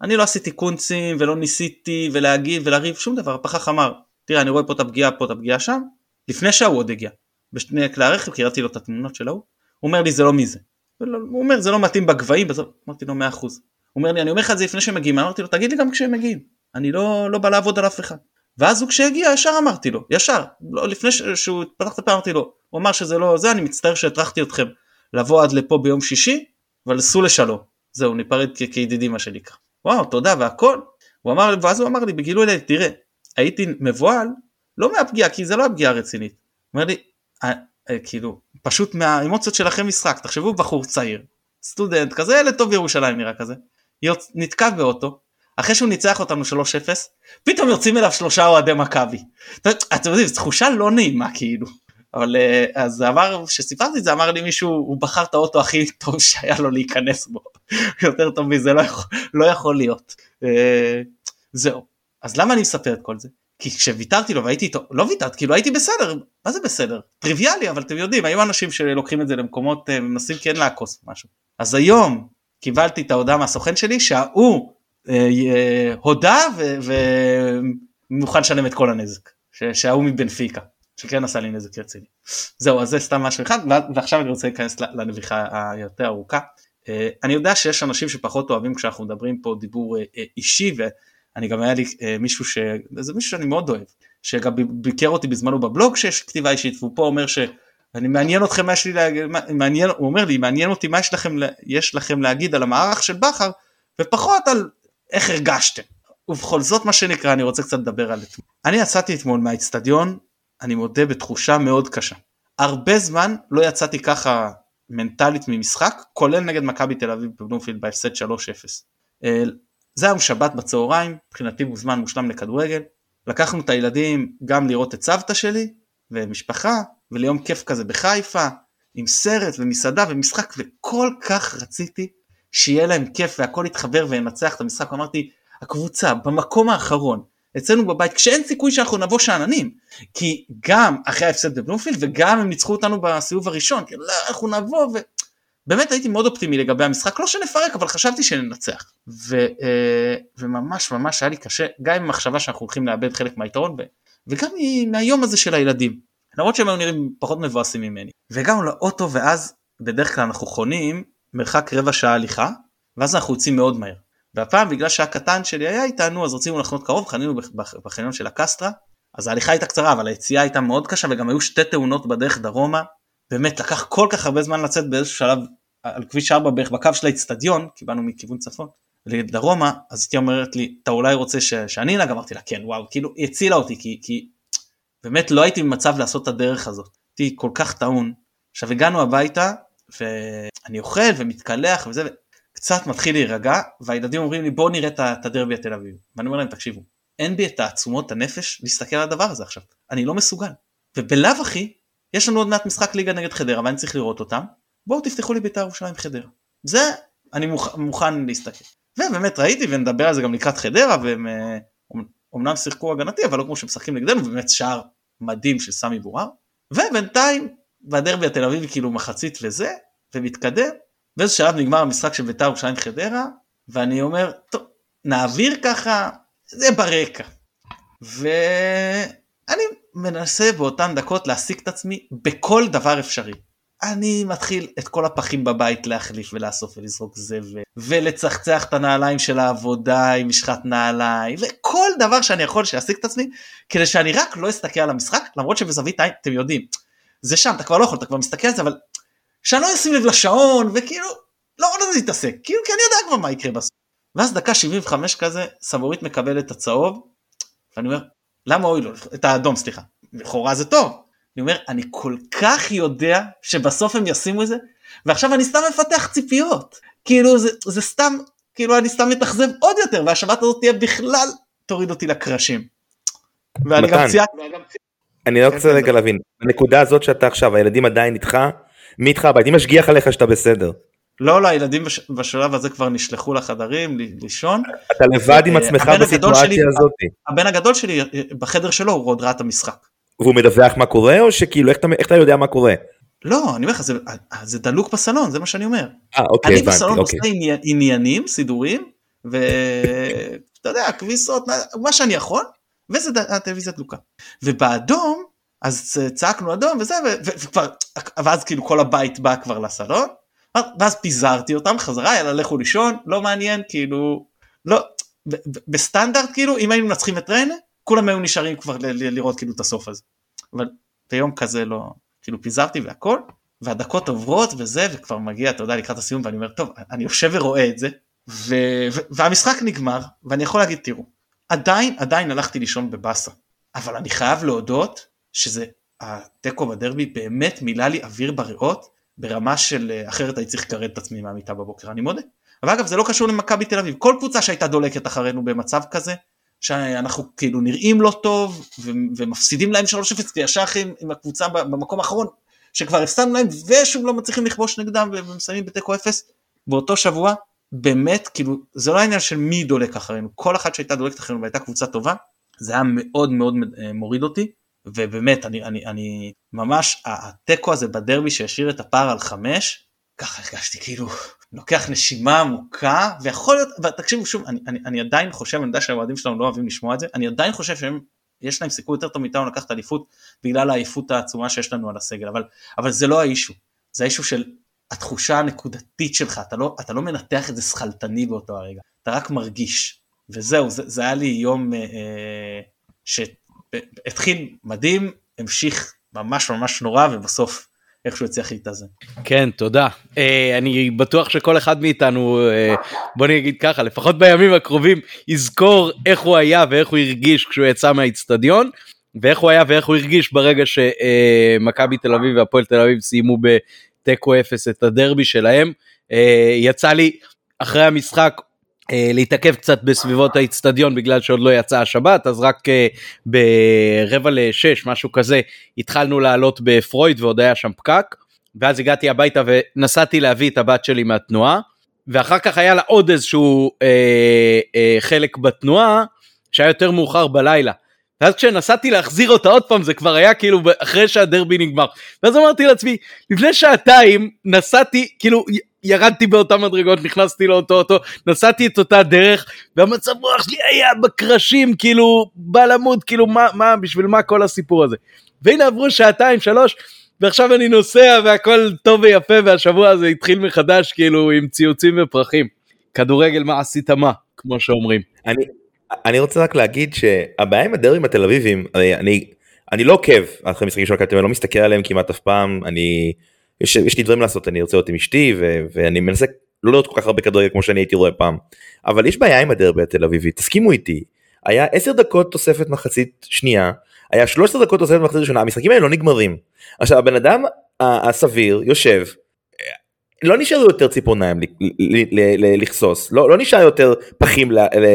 אני לא עשיתי קונצים ולא ניסיתי ולהגיד ולריב שום דבר הפחח אמר תראה אני רואה פה את הפגיעה פה את הפגיעה שם לפני שההוא עוד הגיע. בשני כלי הרכב כי ראיתי לו את התמונות של ההוא. הוא אומר לי זה לא מזה. הוא אומר זה לא מתאים בגבהים. אמרתי לו 100% הוא אומר לי אני אומר לך את זה לפני שהם מגיעים אמרתי לו תגיד לי גם כשהם מגיעים. אני לא לא בא לעבוד על אף אחד. ואז הוא כשהגיע ישר אמרתי לו ישר לא, לפני שהוא פתח את הפעם אמרתי לו הוא אמר שזה לא זה אני מצטער שהטרחתי אתכם לבוא עד לפה ביום שישי אבל סעו לשלום. זהו ניפרד כידידים מה שנקרא. וואו תודה והכל. הוא אמר ואז הוא אמר לי בגילוי לב תראה הייתי מבוהל לא מהפגיעה כי זה לא הפגיעה הרצינית. אומר לי אה, אה, כאילו פשוט מהאמוציות של אחרי משחק תחשבו בחור צעיר סטודנט כזה ילד טוב בירושלים נראה כזה. נתקע באוטו אחרי שהוא ניצח אותנו 3-0 פתאום יוצאים אליו שלושה אוהדי מכבי. אתם יודעים זו תחושה לא נעימה כאילו אבל אה, אז אמר שסיפרתי את זה אמר לי מישהו הוא בחר את האוטו הכי טוב שהיה לו להיכנס בו יותר טוב מזה לא יכול, לא יכול להיות זהו אז למה אני מספר את כל זה? כי כשוויתרתי לו והייתי איתו, לא ויתרתי, כאילו הייתי בסדר, מה זה בסדר? טריוויאלי, אבל אתם יודעים, היו אנשים שלוקחים את זה למקומות, אה, מנסים כן לעקוס משהו. אז היום קיבלתי את ההודעה מהסוכן שלי שההוא אה, אה, הודה ומוכן לשלם את כל הנזק, שההוא מבנפיקה, שכן עשה לי נזק רציני. זהו, אז זה סתם משהו אחד, ועכשיו אני רוצה להיכנס לנביכה היותר ארוכה. אה, אני יודע שיש אנשים שפחות אוהבים כשאנחנו מדברים פה דיבור אה, אישי, אני גם היה לי אה, מישהו ש... זה מישהו שאני מאוד אוהב, שגם ביקר אותי בזמנו בבלוג שיש כתיבה אישית והוא פה אומר שאני מעניין אתכם מה יש לי להגיד, מעניין, הוא אומר לי מעניין אותי מה יש לכם, יש לכם להגיד על המערך של בכר ופחות על איך הרגשתם. ובכל זאת מה שנקרא אני רוצה קצת לדבר על אתמול. אני יצאתי אתמול מהאיצטדיון, אני מודה בתחושה מאוד קשה. הרבה זמן לא יצאתי ככה מנטלית ממשחק, כולל נגד מכבי תל אביב בבלומפילד בהפסד 3-0. זה היום שבת בצהריים, מבחינתי הוא זמן מושלם לכדורגל. לקחנו את הילדים גם לראות את סבתא שלי ומשפחה וליום כיף כזה בחיפה עם סרט ומסעדה ומשחק וכל כך רציתי שיהיה להם כיף והכל יתחבר וינצח את המשחק. אמרתי הקבוצה במקום האחרון אצלנו בבית כשאין סיכוי שאנחנו נבוא שאננים כי גם אחרי ההפסד בבלומפילד וגם הם ניצחו אותנו בסיבוב הראשון כי לא, אנחנו נבוא ו... באמת הייתי מאוד אופטימי לגבי המשחק, לא שנפרק, אבל חשבתי שננצח. ו, אה, וממש ממש היה לי קשה, גם עם המחשבה שאנחנו הולכים לאבד חלק מהיתרון, ו, וגם מהיום הזה של הילדים. למרות שהם היו נראים פחות מבואסים ממני. והגענו לאוטו ואז בדרך כלל אנחנו חונים מרחק רבע שעה הליכה ואז אנחנו יוצאים מאוד מהר. והפעם בגלל שהקטן שלי היה איתנו אז רצינו לחנות קרוב חנינו בחניון של הקסטרה אז ההליכה הייתה קצרה אבל היציאה הייתה מאוד קשה וגם היו שתי תאונות בדרך דרומה באמת לקח כל כך הרבה זמן לצאת באיזשהו שלב על כביש 4 בערך בקו של האצטדיון כי באנו מכיוון צפון לדרומה אז הייתי אומרת לי אתה אולי רוצה ש... שאני אנהג אמרתי לה כן וואו כאילו היא הצילה אותי כי, כי באמת לא הייתי במצב לעשות את הדרך הזאת. הייתי כל כך טעון. עכשיו הגענו הביתה ואני אוכל ומתקלח וזה קצת מתחיל להירגע והילדים אומרים לי בוא נראה את הדרבי התל אביב ואני אומר להם תקשיבו אין בי את תעצומות הנפש להסתכל על הדבר הזה עכשיו. אני לא מסוגל ובלאו הכי יש לנו עוד מעט משחק ליגה נגד חדרה ואני צריך לראות אותם בואו תפתחו לי בית"ר ירושלים חדרה זה אני מוכ... מוכן להסתכל. ובאמת ראיתי ונדבר על זה גם לקראת חדרה והם אומנם שיחקו הגנתי אבל לא כמו שמשחקים נגדנו ובאמת שער מדהים של סמי בורר. ובינתיים בדרבי התל אביבי כאילו מחצית וזה ומתקדם באיזה שלב נגמר המשחק של בית"ר ירושלים חדרה ואני אומר טוב נעביר ככה זה ברקע ואני מנסה באותן דקות להשיג את עצמי בכל דבר אפשרי. אני מתחיל את כל הפחים בבית להחליף ולאסוף ולזרוק זבל ולצחצח את הנעליים של העבודה עם משחת נעליים וכל דבר שאני יכול שיעסיק את עצמי כדי שאני רק לא אסתכל על המשחק למרות שבזווית עין אתם יודעים זה שם אתה כבר לא יכול אתה כבר מסתכל על זה אבל שאני לא אשים לב לשעון וכאילו לא רוצה להתעסק כאילו כי אני יודע כבר מה יקרה בסוף. ואז דקה 75 כזה סבורית מקבל את הצהוב ואני אומר למה אוי לו? את האדום סליחה. לכאורה זה טוב אני אומר אני כל כך יודע שבסוף הם ישימו את זה ועכשיו אני סתם מפתח ציפיות כאילו זה, זה סתם כאילו אני סתם מתאכזב עוד יותר והשבת הזאת תהיה בכלל תוריד אותי לקרשים. ואני גם ציינתי. אני לא רוצה רגע להבין, הנקודה הזאת שאתה עכשיו, הילדים עדיין איתך, מי איתך הבית? מי משגיח עליך שאתה בסדר? לא, לא, הילדים בשלב הזה כבר נשלחו לחדרים לישון. אתה לבד עם עצמך בסיטואציה הזאת. הבן הגדול שלי בחדר שלו הוא עוד ראה את המשחק. והוא מדווח מה קורה או שכאילו איך אתה, איך אתה יודע מה קורה? לא, אני אומר לך, זה, זה דלוק בסלון, זה מה שאני אומר. אה, אוקיי, הבנתי, אני בסלון אוקיי. עושה עניינים, סידורים, ואתה יודע, כביסות, מה שאני יכול, וזה הטלוויזיה דלוקה. ובאדום, אז צעקנו אדום וזה, וכבר, ואז כאילו כל הבית בא כבר לסלון, ואז פיזרתי אותם חזרה, יאללה לכו לישון, לא מעניין, כאילו, לא, בסטנדרט כאילו, אם היינו מנצחים את ריינה, כולם היו נשארים כבר לראות כאילו את הסוף הזה. אבל ביום כזה לא, כאילו פיזרתי והכל, והדקות עוברות וזה, וכבר מגיע, אתה יודע, לקראת הסיום, ואני אומר, טוב, אני יושב ורואה את זה, ו... והמשחק נגמר, ואני יכול להגיד, תראו, עדיין, עדיין הלכתי לישון בבאסה, אבל אני חייב להודות שזה, התיקו בדרבי באמת מילא לי אוויר בריאות, ברמה של אה, אחרת הייתי צריך לקרד את עצמי מהמיטה בבוקר, אני מודה. אבל אגב זה לא קשור למכבי תל אביב, כל קבוצה שהייתה דולקת אחרינו במצב כזה, שאנחנו כאילו נראים לא טוב ומפסידים להם 3-0 ישר עם, עם הקבוצה במקום האחרון שכבר הפסדנו להם ושוב לא מצליחים לכבוש נגדם ומסיימים בתיקו 0 באותו שבוע באמת כאילו זה לא העניין של מי דולק אחרינו. כל אחת שהייתה דולקת אחרינו והייתה קבוצה טובה זה היה מאוד מאוד אה, מוריד אותי. ובאמת אני, אני, אני ממש התיקו הזה בדרבי שהשאיר את הפער על חמש ככה הרגשתי כאילו לוקח נשימה עמוקה ויכול להיות ותקשיבו שוב אני, אני, אני עדיין חושב אני יודע שהאוהדים שלנו לא אוהבים לשמוע את זה אני עדיין חושב שהם יש להם סיכוי יותר טוב מאיתנו לקחת אליפות בגלל העייפות העצומה שיש לנו על הסגל אבל אבל זה לא האישו. זה האישו של התחושה הנקודתית שלך אתה לא אתה לא מנתח את זה שכלתני באותו הרגע אתה רק מרגיש. וזהו זה, זה היה לי יום אה, אה שהתחיל מדהים המשיך ממש ממש נורא ובסוף איכשהו הצליח להתאזן. כן תודה uh, אני בטוח שכל אחד מאיתנו uh, בוא נגיד ככה לפחות בימים הקרובים יזכור איך הוא היה ואיך הוא הרגיש כשהוא יצא מהאיצטדיון ואיך הוא היה ואיך הוא הרגיש ברגע שמכבי uh, תל אביב והפועל תל אביב סיימו בתיקו אפס את הדרבי שלהם יצא לי אחרי המשחק אה, להתעכב קצת בסביבות האיצטדיון בגלל שעוד לא יצאה השבת אז רק אה, ברבע לשש משהו כזה התחלנו לעלות בפרויד ועוד היה שם פקק ואז הגעתי הביתה ונסעתי להביא את הבת שלי מהתנועה ואחר כך היה לה עוד איזשהו אה, אה, חלק בתנועה שהיה יותר מאוחר בלילה. ואז כשנסעתי להחזיר אותה עוד פעם זה כבר היה כאילו אחרי שהדרבי נגמר. ואז אמרתי לעצמי לפני שעתיים נסעתי כאילו ירדתי באותה מדרגות, נכנסתי לאותו אוטו, נסעתי את אותה דרך, והמצב רוח שלי היה בקרשים, כאילו, בא למות, כאילו, מה, מה, בשביל מה כל הסיפור הזה? והנה עברו שעתיים, שלוש, ועכשיו אני נוסע והכל טוב ויפה והשבוע הזה התחיל מחדש כאילו עם ציוצים ופרחים. כדורגל מה עשית מה, כמו שאומרים. אני, אני רוצה רק להגיד שהבעיה עם הדרבים התל אביבים, אני, אני, אני לא עוקב אחרי משחקים של מכבי אני לא מסתכל עליהם כמעט אף פעם, אני, יש, יש לי דברים לעשות, אני רוצה להיות עם אשתי ו, ואני מנסה לא לראות כל כך הרבה כדורגל כמו שאני הייתי רואה פעם, אבל יש בעיה עם הדרבי התל אביבי, תסכימו איתי, היה 10 דקות תוספת מחצית שנייה, היה 13 דקות תוספת מחצית ראשונה, המשחקים האלה לא נגמרים. עכשיו הבן אדם הסביר יושב, לא נשאר יותר ציפורניים לכסוס, לא, לא נשאר יותר פחים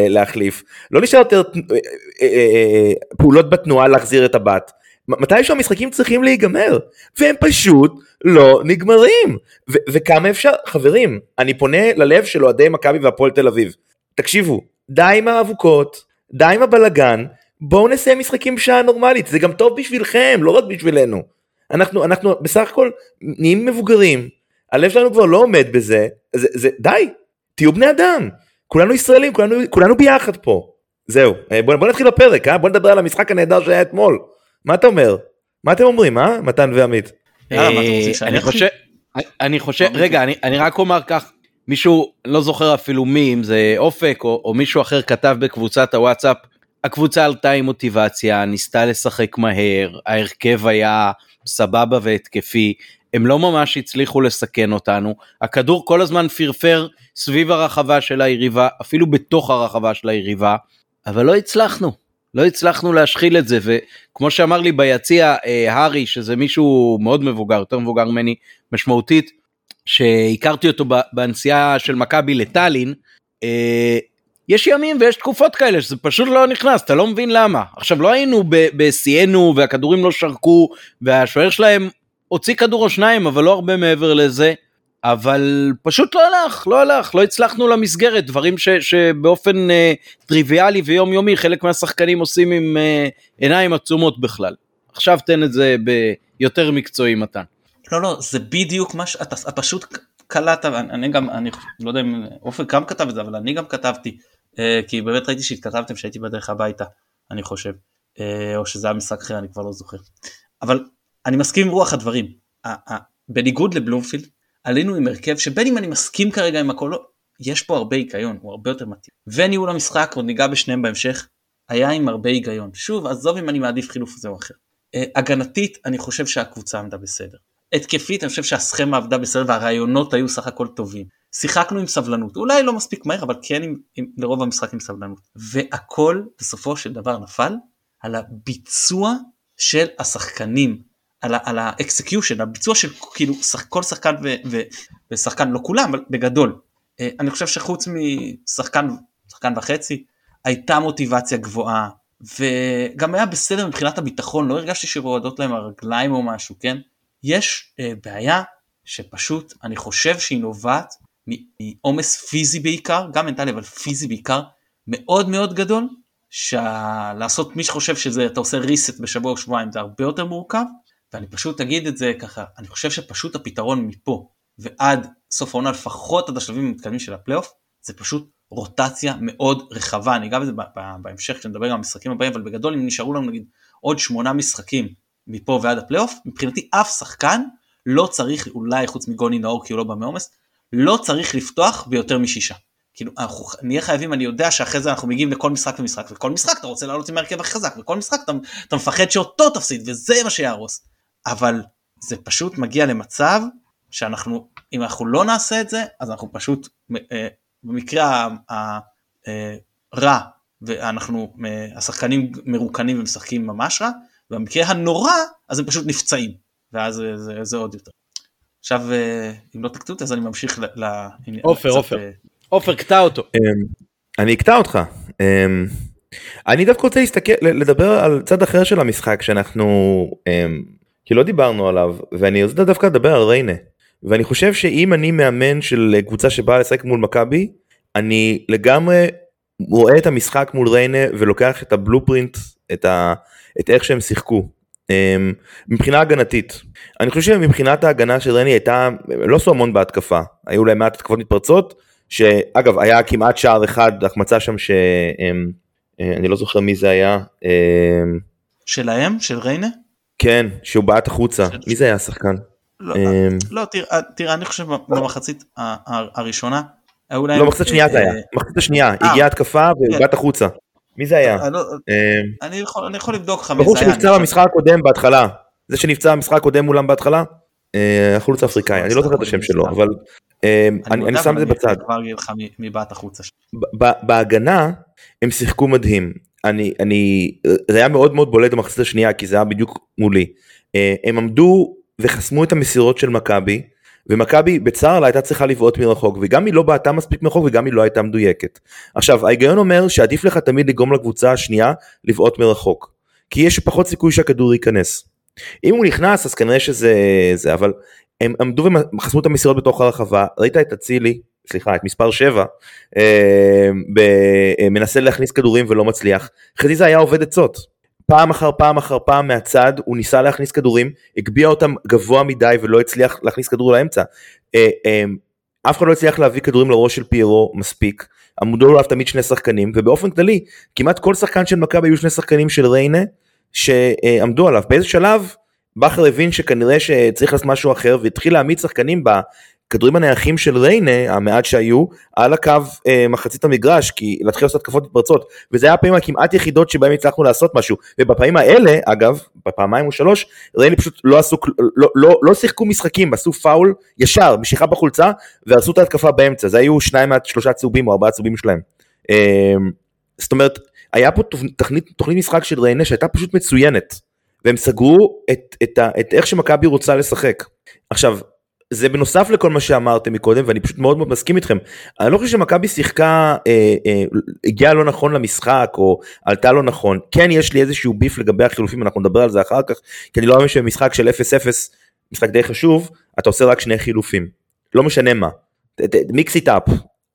להחליף, לא נשאר יותר אה, אה, אה, פעולות בתנועה להחזיר את הבת. מתי שהמשחקים צריכים להיגמר, והם פשוט לא נגמרים. ו- וכמה אפשר, חברים, אני פונה ללב של אוהדי מכבי והפועל תל אביב. תקשיבו, די עם האבוקות, די עם הבלגן, בואו נסיים משחקים בשעה נורמלית, זה גם טוב בשבילכם, לא רק בשבילנו. אנחנו, אנחנו בסך הכל נהיים מבוגרים, הלב שלנו כבר לא עומד בזה, זה, זה, די, תהיו בני אדם, כולנו ישראלים, כולנו, כולנו ביחד פה. זהו, אה, בוא, בוא נתחיל בפרק, אה? בוא נדבר על המשחק הנהדר שהיה אתמול. מה אתה אומר? מה אתם אומרים, אה? מתן ועמית. אה, חושב, אני חושב, רגע, אני רק אומר כך, מישהו, לא זוכר אפילו מי, אם זה אופק או מישהו אחר כתב בקבוצת הוואטסאפ, הקבוצה עלתה עם מוטיבציה, ניסתה לשחק מהר, ההרכב היה סבבה והתקפי, הם לא ממש הצליחו לסכן אותנו, הכדור כל הזמן פרפר סביב הרחבה של היריבה, אפילו בתוך הרחבה של היריבה, אבל לא הצלחנו, לא הצלחנו להשחיל את זה, וכמו שאמר לי ביציע אה, שזה מישהו מאוד מבוגר, יותר מבוגר ממני משמעותית, שהכרתי אותו בנסיעה של מכבי לטאלין, אה, יש ימים ויש תקופות כאלה שזה פשוט לא נכנס, אתה לא מבין למה. עכשיו לא היינו בשיאנו והכדורים לא שרקו והשוער שלהם הוציא כדור או שניים אבל לא הרבה מעבר לזה. אבל פשוט לא הלך, לא הלך, לא הצלחנו למסגרת, דברים ש, שבאופן אה, טריוויאלי ויומיומי חלק מהשחקנים עושים עם אה, עיניים עצומות בכלל. עכשיו תן את זה ביותר מקצועי מתן. לא לא זה בדיוק מה שאתה פשוט קלט אני גם אני לא יודע אם אופן גם כתב את זה אבל אני גם כתבתי אה, כי באמת ראיתי שהתכתבתם שהייתי בדרך הביתה, אני חושב, אה, או שזה היה משחק אחר, אני כבר לא זוכר. אבל אני מסכים עם רוח הדברים. בניגוד לבלומפילד, עלינו עם הרכב שבין אם אני מסכים כרגע עם הכל, לא, יש פה הרבה היגיון, הוא הרבה יותר מתאים. וניהול המשחק, עוד ניגע בשניהם בהמשך, היה עם הרבה היגיון. שוב, עזוב אם אני מעדיף חילוף זה או אחר. אה, הגנתית, אני חושב שהקבוצה עמדה בסדר. התקפית, אני חושב שהסכמה עבדה בסדר והרעיונות היו סך הכל טובים. שיחקנו עם סבלנות, אולי לא מספיק מהר, אבל כן עם, עם, לרוב המשחק עם סבלנות. והכל בסופו של דבר נפל על הביצוע של השחקנים, על, ה execution, הביצוע של כאילו כל שחקן ו, ו, ושחקן, לא כולם, אבל בגדול. אה, אני חושב שחוץ משחקן, שחקן וחצי, הייתה מוטיבציה גבוהה, וגם היה בסדר מבחינת הביטחון, לא הרגשתי שרועדות להם הרגליים או משהו, כן? יש אה, בעיה שפשוט אני חושב שהיא נובעת מעומס פיזי בעיקר, גם מנטלי אבל פיזי בעיקר, מאוד מאוד גדול, שלעשות מי שחושב שזה אתה עושה reset בשבוע או שבועיים זה הרבה יותר מורכב, ואני פשוט אגיד את זה ככה, אני חושב שפשוט הפתרון מפה ועד סוף העונה לפחות עד השלבים המתקדמים של הפלייאוף, זה פשוט רוטציה מאוד רחבה, אני אגע בזה בהמשך כשנדבר גם על המשחקים הבאים, אבל בגדול אם נשארו לנו נגיד עוד שמונה משחקים מפה ועד הפלייאוף, מבחינתי אף שחקן לא צריך אולי חוץ מגוני נאור כי הוא לא בא מעומס, לא צריך לפתוח ביותר משישה. כאילו אנחנו נהיה חייבים אני יודע שאחרי זה אנחנו מגיעים לכל משחק ומשחק וכל משחק אתה רוצה לעלות עם ההרכב הכי חזק וכל משחק אתה, אתה מפחד שאותו תפסיד וזה מה שיהרוס. אבל זה פשוט מגיע למצב שאנחנו אם אנחנו לא נעשה את זה אז אנחנו פשוט אה, במקרה הרע אה, ואנחנו אה, השחקנים מרוקנים ומשחקים ממש רע במקרה הנורא אז הם פשוט נפצעים ואז זה, זה, זה עוד יותר. עכשיו אם לא תקטעו אותי אז אני ממשיך ל... עופר עופר עופר קטע אותו. אמ, אני אקטע אותך. אמ, אני דווקא רוצה להסתכל לדבר על צד אחר של המשחק שאנחנו אמ, כי לא דיברנו עליו ואני רוצה דווקא לדבר על ריינה ואני חושב שאם אני מאמן של קבוצה שבאה לשחק מול מכבי אני לגמרי רואה את המשחק מול ריינה ולוקח את הבלופרינט את, ה, את איך שהם שיחקו אמ, מבחינה הגנתית אני חושב שמבחינת ההגנה של רני הייתה לא עשו המון בהתקפה היו להם מעט התקפות מתפרצות שאגב היה כמעט שער אחד החמצה שם שאני אמ, לא זוכר מי זה היה. אמ, שלהם של ריינה? כן, שהוא בעט החוצה. מי זה היה השחקן? לא, אמ, לא תראה, תראה, אני חושב במחצית הראשונה. לא, מחצית שנייה זה אה, היה. מחצית השנייה, אה. הגיעה התקפה והוא כן. בעט החוצה. מי זה היה? אה, לא, אמ, אני יכול לבדוק לך מי זה היה. שנפצע אני במשחק הקודם בהתחלה. זה שנפצע במשחק הקודם מולם בהתחלה? אה, החלוץ האפריקאי, אני לא זוכר את השם שלו, אבל אמ, אני שם את זה בצד. אני כבר אגיד לך מי- מי בעט החוצה. בהגנה הם שיחקו מדהים. אני, אני, זה היה מאוד מאוד בולט במחצית השנייה כי זה היה בדיוק מולי. אה, הם עמדו וחסמו את המסירות של מכבי ומכבי בצער לה הייתה צריכה לבעוט מרחוק וגם היא לא בעטה מספיק מרחוק וגם היא לא הייתה מדויקת. עכשיו ההיגיון אומר שעדיף לך תמיד לגרום לקבוצה השנייה לבעוט מרחוק. כי יש פחות סיכוי שהכדור ייכנס. אם הוא נכנס אז כנראה שזה זה אבל הם עמדו וחסמו את המסירות בתוך הרחבה ראית את אצילי סליחה את מספר 7 אה, ב- אה, מנסה להכניס כדורים ולא מצליח. חזיזה היה עובד עצות פעם אחר פעם אחר פעם מהצד הוא ניסה להכניס כדורים הגביה אותם גבוה מדי ולא הצליח להכניס כדור לאמצע. אה, אה, אף אחד לא הצליח להביא כדורים לראש של פיירו מספיק. עמדו עליו תמיד שני שחקנים ובאופן כללי כמעט כל שחקן של מכבי היו שני שחקנים של ריינה שעמדו עליו. באיזה שלב בכר הבין שכנראה שצריך לעשות משהו אחר והתחיל להעמיד שחקנים בכדורים הנייחים של ריינה המעט שהיו על הקו אה, מחצית המגרש כי להתחיל לעשות התקפות מתפרצות וזה היה הפעמים הכמעט יחידות שבהם הצלחנו לעשות משהו ובפעמים האלה אגב בפעמיים או שלוש ריינה פשוט לא עשו לא, לא, לא שיחקו משחקים עשו פאול ישר משיכה בחולצה ועשו את ההתקפה באמצע זה היו שניים מהשלושה צהובים או ארבעה צהובים שלהם. אה, זאת אומרת היה פה תוכנית, תוכנית משחק של ריינה שהייתה פשוט מצוינת. והם סגרו את, את, ה, את איך שמכבי רוצה לשחק. עכשיו, זה בנוסף לכל מה שאמרתם מקודם ואני פשוט מאוד מאוד מסכים איתכם. אני לא חושב שמכבי שיחקה, אה, אה, הגיעה לא נכון למשחק או עלתה לא נכון. כן יש לי איזשהו ביף לגבי החילופים, אנחנו נדבר על זה אחר כך, כי אני לא מאמין שבמשחק של 0-0, משחק די חשוב, אתה עושה רק שני חילופים. לא משנה מה. מיקס איט אפ.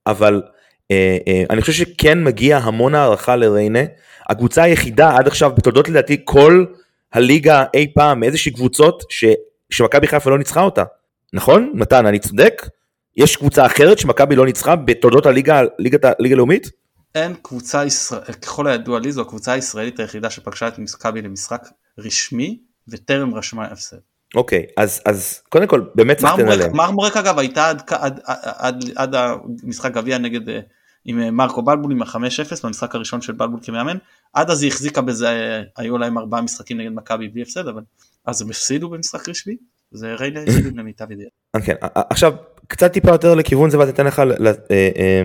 אבל אה, אה, אני חושב שכן מגיע המון הערכה לריינה. הקבוצה היחידה עד עכשיו בתולדות לדעתי כל הליגה אי פעם מאיזושהי קבוצות ש... שמכבי חיפה לא ניצחה אותה. נכון? מתן, אני צודק? יש קבוצה אחרת שמכבי לא ניצחה בתולדות הליגה, ליגת הליגה הלאומית? אין קבוצה ישראל, ככל הידוע לי זו הקבוצה הישראלית היחידה שפגשה את מכבי למשחק רשמי וטרם רשמה הפסד. אוקיי, אז, אז קודם כל באמת לתת עליהם. מרמורק אגב הייתה עד, עד, עד, עד המשחק גביע נגד אה, עם אה, מרקו בלבול עם ה-5-0 במשחק הראשון של בלבול כמאמן עד אז היא החזיקה בזה אה, היו להם ארבעה משחקים נגד מכבי בלי הפסד אבל אז הם הפסידו במשחק רשמי זה ריינה הפסידו למיטב ידיעה. כן, עכשיו קצת טיפה יותר לכיוון זה ואני אתן לך אה, אה,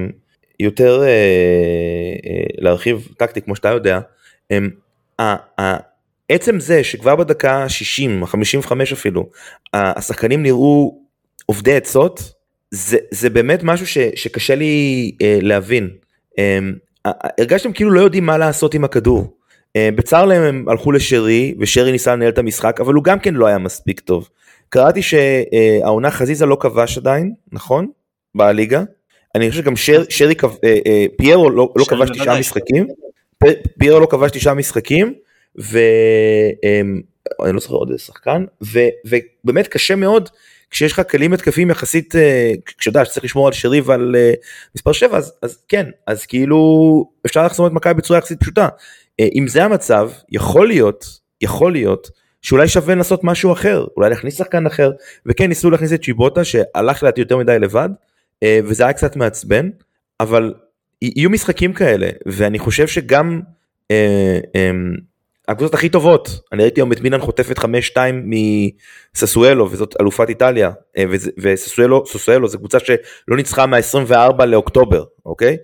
יותר אה, אה, להרחיב טקטי כמו שאתה יודע. אה, ה- עצם זה שכבר בדקה 60, 55 אפילו, השחקנים נראו עובדי עצות, זה, זה באמת משהו ש, שקשה לי אה, להבין. אה, הרגשתם כאילו לא יודעים מה לעשות עם הכדור. אה, בצר להם הם הלכו לשרי, ושרי ניסה לנהל את המשחק, אבל הוא גם כן לא היה מספיק טוב. קראתי שהעונה חזיזה לא כבש עדיין, נכון? בליגה. אני חושב שגם שר, שרי, אה, אה, פיירו לא, לא כבש תשעה. משחקים, פיירו לא כבש תשעה משחקים, ואני לא זוכר עוד איזה שחקן, ו, ובאמת קשה מאוד כשיש לך כלים התקפיים יחסית, אה, כשאתה יודע שצריך לשמור על שרי ועל מספר 7, אז, אז כן, אז כאילו אפשר לחסום את מכבי בצורה יחסית פשוטה. אם זה המצב, יכול להיות, יכול להיות, שאולי שווה לנסות משהו אחר, אולי להכניס שחקן אחר, וכן ניסו להכניס את שיבוטה שהלך לדעתי יותר מדי לבד, אה, וזה היה קצת מעצבן, אבל יהיו משחקים כאלה, ואני חושב שגם אה, אה, הקבוצות הכי טובות, אני ראיתי היום את מילאן חוטפת 5-2 מססואלו, וזאת אלופת איטליה, אה, וססואלו ססואלו זו קבוצה שלא ניצחה מה-24 לאוקטובר, אוקיי?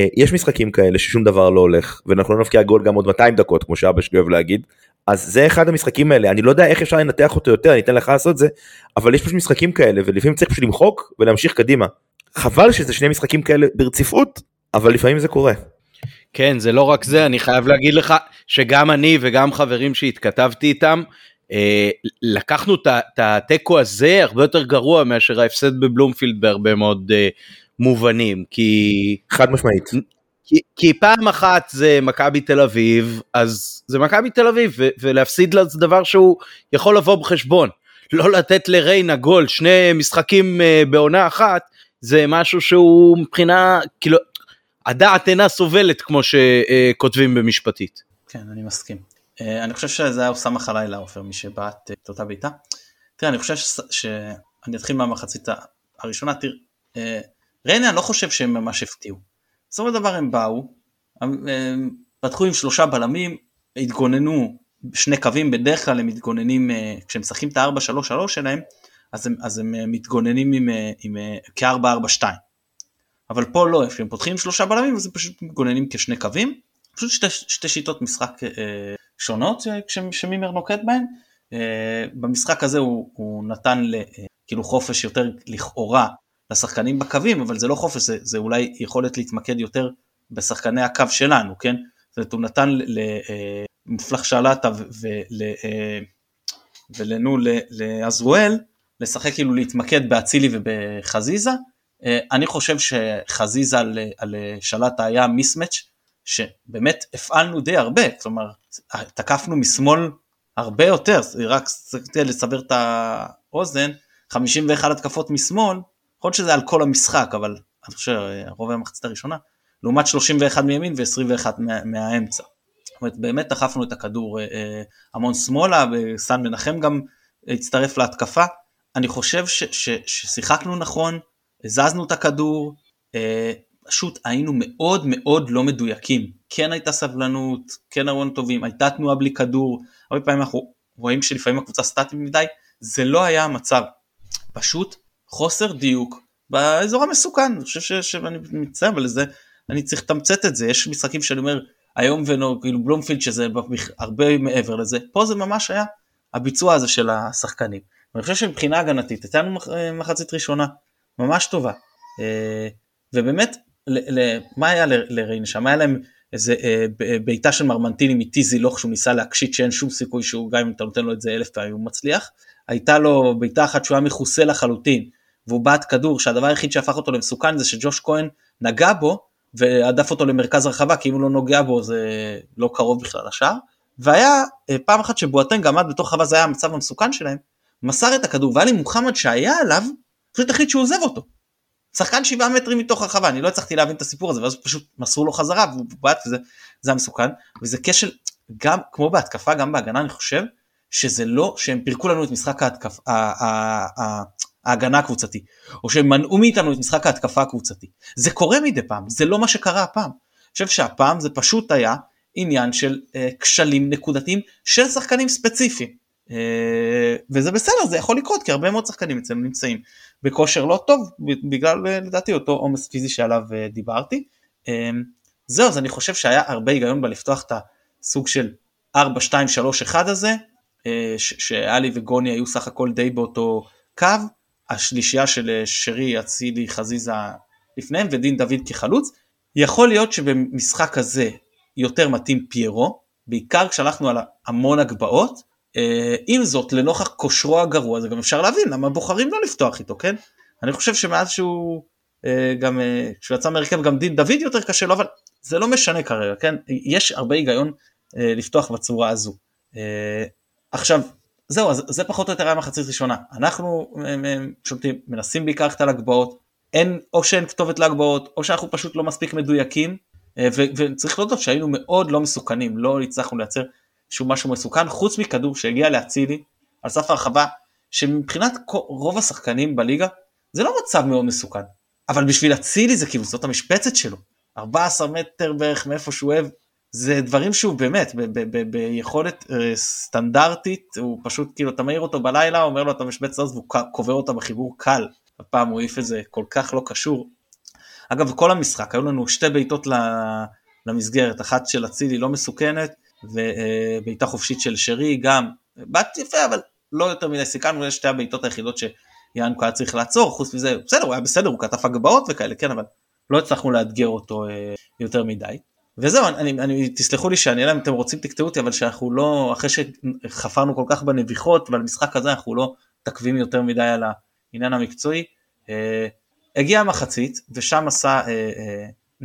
אה, יש משחקים כאלה ששום דבר לא הולך, ואנחנו לא נבקיע גול גם עוד 200 דקות, כמו שאבא שלי אוהב להגיד. אז זה אחד המשחקים האלה, אני לא יודע איך אפשר לנתח אותו יותר, אני אתן לך לעשות את זה, אבל יש פשוט משחקים כאלה, ולפעמים צריך פשוט למחוק ולהמשיך קדימה. חבל שזה שני משחקים כאלה ברציפות, אבל לפעמים זה קורה. כן, זה לא רק זה, אני חייב להגיד לך שגם אני וגם חברים שהתכתבתי איתם, אה, לקחנו את התיקו הזה הרבה יותר גרוע מאשר ההפסד בבלומפילד בהרבה מאוד אה, מובנים, כי, חד משמעית. כי, כי פעם אחת זה מכבי תל אביב, אז זה מכבי תל אביב, ולהפסיד לה זה דבר שהוא יכול לבוא בחשבון. לא לתת לריינה גול שני משחקים אה, בעונה אחת, זה משהו שהוא מבחינה, כאילו, הדעת אינה סובלת כמו שכותבים במשפטית. כן אני מסכים. אה, אני חושב שזה היה אוסאמה חלילה עופר מי שבעט את אותה בעיטה. תראה אני חושב שאני אתחיל מהמחצית הראשונה, תראה, ריינה אני לא חושב שהם ממש הפתיעו. בסופו של דבר הם באו, הם, פתחו עם שלושה בלמים, התגוננו שני קווים, בדרך כלל הם מתגוננים, כשהם משחקים את ה-4-3-3 שלהם, אז הם, אז הם מתגוננים עם, עם כ-4-4-2. אבל פה לא, כשהם פותחים שלושה בלמים אז הם פשוט מתגוננים כשני קווים, פשוט שתי, שתי שיטות משחק אה, שונות שמימר נוקט בהן. אה, במשחק הזה הוא, הוא נתן ל, אה, כאילו חופש יותר לכאורה לשחקנים בקווים, אבל זה לא חופש, זה, זה אולי יכולת להתמקד יותר בשחקני הקו שלנו, כן? זאת אומרת, הוא נתן למופלח שלטה אה, ולנו לעזרואל לשחק כאילו להתמקד באצילי ובחזיזה. אה, אני חושב שחזיזה על, על שלטה היה מיסמץ' שבאמת הפעלנו די הרבה, כלומר תקפנו משמאל הרבה יותר, רק לסבר את האוזן, 51 התקפות משמאל, יכול להיות שזה על כל המשחק, אבל אני חושב רוב המחצית הראשונה, לעומת 31 מימין ו-21 מה, מהאמצע. זאת אומרת, באמת דחפנו את הכדור אה, אה המון שמאלה, וסן מנחם גם הצטרף להתקפה. אני חושב ש, ש, ששיחקנו נכון, הזזנו את הכדור, אה, פשוט היינו מאוד מאוד לא מדויקים. כן הייתה סבלנות, כן הרעיון טובים, הייתה תנועה בלי כדור, הרבה פעמים אנחנו רואים שלפעמים הקבוצה סטטית מדי, זה לא היה המצב. פשוט חוסר דיוק באזור המסוכן, אני חושב שאני מצטער, אבל זה, אני צריך לתמצת את זה, יש משחקים שאני אומר, היום ונו, כאילו בלומפילד שזה הרבה מעבר לזה, פה זה ממש היה הביצוע הזה של השחקנים. אני חושב שמבחינה הגנתית, הייתה לנו מחצית ראשונה ממש טובה, אה, ובאמת, מה היה לריינה שם? היה להם איזה אה, בעיטה של מרמנטיני מטיזי לוך שהוא ניסה להקשיט שאין שום סיכוי שהוא גם אם אתה נותן לו את זה אלף פעמים הוא מצליח. הייתה לו בעיטה אחת שהוא היה מכוסה לחלוטין והוא בעט כדור שהדבר היחיד שהפך אותו למסוכן זה שג'וש כהן נגע בו והדף אותו למרכז הרחבה כי אם הוא לא נוגע בו זה לא קרוב בכלל לשער. והיה אה, פעם אחת שבואטנג עמד בתוך הרחבה זה היה המצב המסוכן שלהם מסר את הכדור והיה לי מוחמד שהיה עליו פשוט החליט שהוא עוזב אותו. שחקן שבעה מטרים מתוך הרחבה אני לא הצלחתי להבין את הסיפור הזה ואז פשוט מסרו לו חזרה והוא בעט וזה זה המסוכן וזה כשל גם כמו בהתקפה גם בהגנה אני חושב שזה לא שהם פירקו לנו את משחק ההתקף, ההגנה הקבוצתי או שהם מנעו מאיתנו את משחק ההתקפה הקבוצתי זה קורה מדי פעם זה לא מה שקרה הפעם. אני חושב שהפעם זה פשוט היה עניין של אה, כשלים נקודתיים של שחקנים ספציפיים. אה, וזה בסדר זה יכול לקרות כי הרבה מאוד שחקנים אצלנו נמצאים בכושר לא טוב בגלל אה, לדעתי אותו עומס פיזי שעליו אה, דיברתי. זהו אז אני חושב שהיה הרבה היגיון בלפתוח את הסוג של 4, 2, 3, 1 הזה שאלי וגוני היו סך הכל די באותו קו השלישייה של שרי אצילי חזיזה לפניהם ודין דוד כחלוץ יכול להיות שבמשחק הזה יותר מתאים פיירו בעיקר כשהלכנו על המון הגבהות אה, עם זאת לנוכח כושרו הגרוע זה גם אפשר להבין למה בוחרים לא לפתוח איתו כן? אני חושב שמאז שהוא אה, גם אה, כשהוא יצא מהרכב גם דין דוד יותר קשה לו אבל זה לא משנה כרגע כן? יש הרבה היגיון לפתוח בצורה הזו. עכשיו זהו אז זה פחות או יותר היה מחצית ראשונה. אנחנו שולטים מנסים בעיקר ללכת על אין או שאין כתובת להגבהות או שאנחנו פשוט לא מספיק מדויקים וצריך להודות שהיינו מאוד לא מסוכנים לא הצלחנו לייצר שהוא משהו מסוכן, חוץ מכדור שהגיע להצילי על סף הרחבה, שמבחינת רוב השחקנים בליגה זה לא מצב מאוד מסוכן, אבל בשביל אצילי זה כאילו זאת המשבצת שלו, 14 מטר בערך מאיפה שהוא אוהב, זה דברים שהוא באמת ביכולת אה, סטנדרטית, הוא פשוט כאילו אתה מעיר אותו בלילה, אומר לו אתה משבצת אז והוא קובר אותה בחיבור קל, הפעם הוא העיף את זה כל כך לא קשור. אגב כל המשחק היו לנו שתי בעיטות למסגרת, אחת של אצילי לא מסוכנת, ובעיטה חופשית של שרי גם, בעט יפה אבל לא יותר מדי סיכנו, זה שתי הבעיטות היחידות שיאנקו היה צריך לעצור, חוץ מזה בסדר הוא היה בסדר הוא כתב הגבהות וכאלה כן אבל לא הצלחנו לאתגר אותו אה, יותר מדי. וזהו אני, אני תסלחו לי שאני אלא אם אתם רוצים תקטעו אותי אבל שאנחנו לא אחרי שחפרנו כל כך בנביחות ועל משחק הזה אנחנו לא תקווים יותר מדי על העניין המקצועי. אה, הגיעה המחצית ושם עשה אה,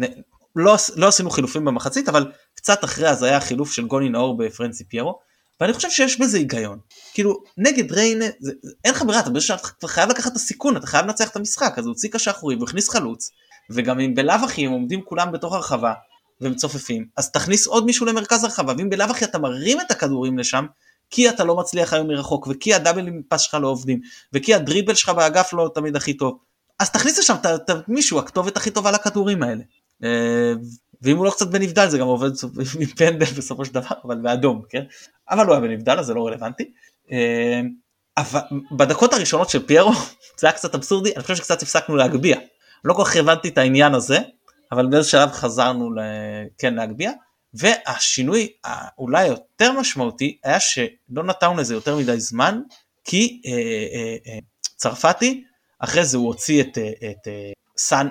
אה, לא, לא עשינו חילופים במחצית אבל קצת אחרי אז היה חילוף של גוני נאור בפרנסי פיירו ואני חושב שיש בזה היגיון כאילו נגד ריינה זה, אין לך ברירה אתה באיזשהו אתה חייב לקחת את הסיכון אתה חייב לנצח את המשחק אז הוא הוציא קשה אחורי והכניס חלוץ וגם אם בלאו הכי הם עומדים כולם בתוך הרחבה ומצופפים, אז תכניס עוד מישהו למרכז הרחבה, ואם בלאו הכי אתה מרים את הכדורים לשם, כי אתה לא מצליח היום מרחוק, וכי הדאבלים פס שלך לא עובדים, וכי הדריבל שלך באגף לא תמיד הכי טוב, אז תכניס לשם את מישהו, הכתובת הכי טובה לכדורים האלה. אה, ואם הוא לא קצת בנבדל זה גם עובד עם פנדל בסופו של דבר, אבל באדום, כן? אבל הוא היה בנבדל אז זה לא רלוונטי. אה, אבל בדקות הראשונות של פיירו זה היה קצת אבסורדי, אני חושב שקצת הפסקנו להגביה. לא כל כך הבנתי את העניין הזה, אבל באיזה שלב חזרנו כן להגביה. והשינוי האולי יותר משמעותי היה שלא נתנו לזה יותר מדי זמן, כי אה, אה, אה, צרפתי, אחרי זה הוא הוציא את, אה, את אה, סאן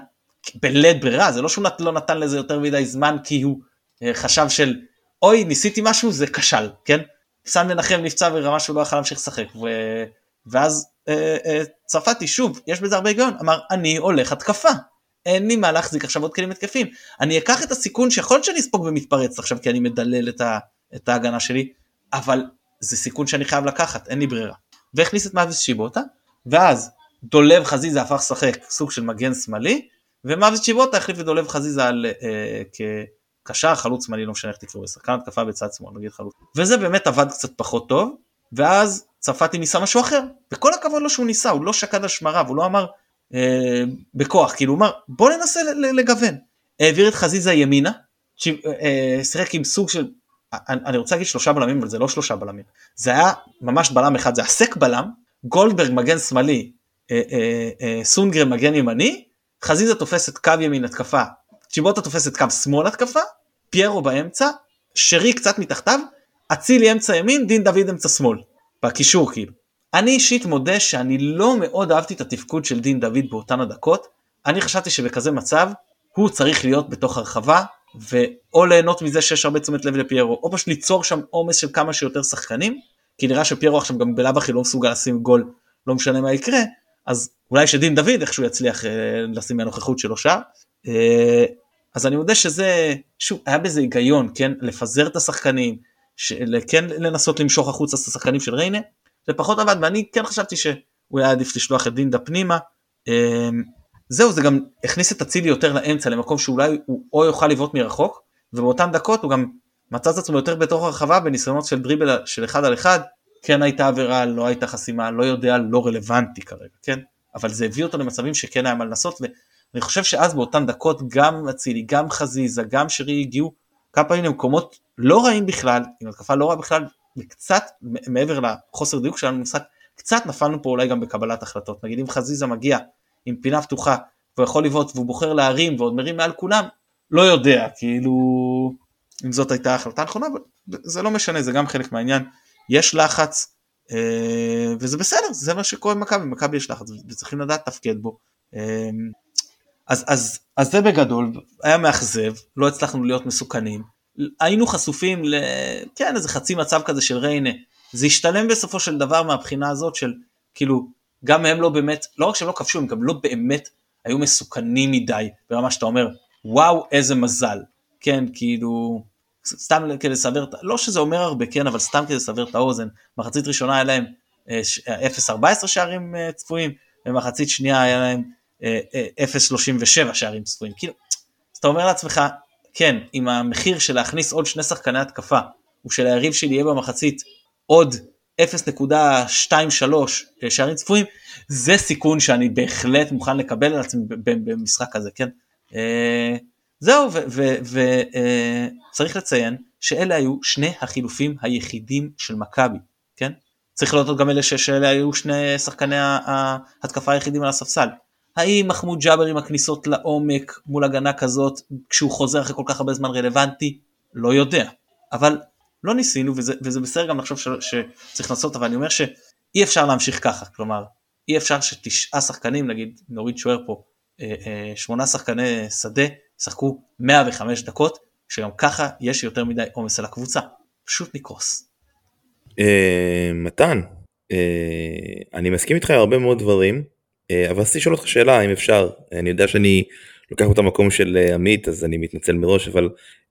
בלית ברירה, זה לא שהוא לא נתן לזה יותר מדי זמן כי הוא אה, חשב של אוי ניסיתי משהו זה כשל, כן? סאן מנחם נפצע ברמה שהוא לא יכול להמשיך לשחק, ו... ואז אה, אה, צרפתי שוב, יש בזה הרבה היגיון, אמר אני הולך התקפה, אין לי מה להחזיק עכשיו עוד כלים התקפים. אני אקח את הסיכון שיכול להיות שאני אספוג ומתפרץ עכשיו כי אני מדלל את, ה, את ההגנה שלי, אבל זה סיכון שאני חייב לקחת, אין לי ברירה. והכניס את מאביס שיבוטה, ואז דולב חזיזה הפך לשחק סוג של מגן שמאלי, ומאביס שיבוטה החליף את דולב חזיזה על, אה, כקשר, חלוץ שמאלי, לא משנה איך תקראו, שחקן התקפה בצד שמאל, נגיד חלוץ. וזה באמת עבד קצת פחות טוב, ואז צרפתי ניסה משהו אחר, וכל הכבוד לו שהוא ניסה, הוא לא שקד על שמריו, הוא לא אמר אה, בכוח, כאילו הוא אמר בוא ננסה לגוון. העביר את חזיזה ימינה, אה, שיחק עם סוג של, אני רוצה להגיד שלושה בלמים אבל זה לא שלושה בלמים, זה היה ממש בלם אחד, זה הסק בלם, גולדברג מגן שמאלי, אה, אה, אה, סונגרן מגן ימני, חזיזה תופס את קו ימין התקפה, צ'יבוטה תופס את קו שמאל התקפה, פיירו באמצע, שרי קצת מתחתיו, אצילי אמצע ימין, דין דוד אמצע שמאל, בקישור כאילו. אני אישית מודה שאני לא מאוד אהבתי את התפקוד של דין דוד באותן הדקות. אני חשבתי שבכזה מצב הוא צריך להיות בתוך הרחבה ואו ליהנות מזה שיש הרבה תשומת לב לפיירו או פשוט ליצור שם עומס של כמה שיותר שחקנים כי נראה שפיירו עכשיו גם בלאו הכי לא מסוגל לשים גול לא משנה מה יקרה אז אולי שדין דוד איכשהו יצליח אה, לשים מהנוכחות שלו שער. אה, אז אני מודה שזה שוב היה בזה היגיון כן לפזר את השחקנים כן לנסות למשוך החוצה את השחקנים של ריינה זה פחות עבד ואני כן חשבתי שהוא היה עדיף לשלוח את דינדה פנימה. אמ, זהו זה גם הכניס את אצילי יותר לאמצע למקום שאולי הוא או יוכל לבעוט מרחוק ובאותן דקות הוא גם מצא את עצמו יותר בתוך הרחבה בניסיונות של דריבל של אחד על אחד. כן הייתה עבירה לא הייתה חסימה לא יודע לא רלוונטי כרגע כן? אבל זה הביא אותו למצבים שכן היה מה לנסות ואני חושב שאז באותן דקות גם אצילי גם חזיזה גם שרי הגיעו. כמה פעמים למקומות לא רעים בכלל עם התקפה לא רעה בכלל וקצת מעבר לחוסר דיוק שלנו במשחק, קצת נפלנו פה אולי גם בקבלת החלטות. נגיד אם חזיזה מגיע עם פינה פתוחה והוא יכול לבעוט והוא בוחר להרים ועוד מרים מעל כולם, לא יודע, כאילו, אם זאת הייתה החלטה נכונה, זה לא משנה, זה גם חלק מהעניין. יש לחץ, אה, וזה בסדר, זה מה שקורה במכבי, במכבי יש לחץ, וצריכים לדעת לתפקד בו. אה, אז, אז, אז זה בגדול, היה מאכזב, לא הצלחנו להיות מסוכנים. היינו חשופים ל... כן, איזה חצי מצב כזה של ריינה. זה השתלם בסופו של דבר מהבחינה הזאת של כאילו, גם הם לא באמת, לא רק שהם לא כבשו, הם גם לא באמת היו מסוכנים מדי, ברמה שאתה אומר, וואו, איזה מזל. כן, כאילו, סתם כדי לסבר, לא שזה אומר הרבה, כן, אבל סתם כדי לסבר את האוזן. מחצית ראשונה היה להם 0-14 אה, שערים אה, צפויים, ומחצית שנייה היה להם 0-37 אה, שערים צפויים. כאילו, אז אתה אומר לעצמך, כן, עם המחיר של להכניס עוד שני שחקני התקפה, ושליריב שלי יהיה במחצית עוד 0.23 אה, שערים צפויים, זה סיכון שאני בהחלט מוכן לקבל על עצמי במשחק הזה, כן? אה, זהו, וצריך אה, לציין שאלה היו שני החילופים היחידים של מכבי, כן? צריך להודות גם אלה שאלה היו שני שחקני ההתקפה היחידים על הספסל. האם מחמוד ג'אבר עם הכניסות לעומק מול הגנה כזאת כשהוא חוזר אחרי כל כך הרבה זמן רלוונטי? לא יודע. אבל לא ניסינו וזה, וזה בסדר גם לחשוב ש, שצריך לנסות אבל אני אומר שאי אפשר להמשיך ככה כלומר אי אפשר שתשעה שחקנים נגיד נוריד שוער פה אה, אה, שמונה שחקני שדה ישחקו 105 דקות שגם ככה יש יותר מדי עומס על הקבוצה פשוט נקרוס. אה, מתן אני מסכים איתך הרבה מאוד דברים אבל רציתי לשאול אותך שאלה אם אפשר. אני יודע שאני לוקח אותה מקום של אה, עמית אז אני מתנצל מראש אבל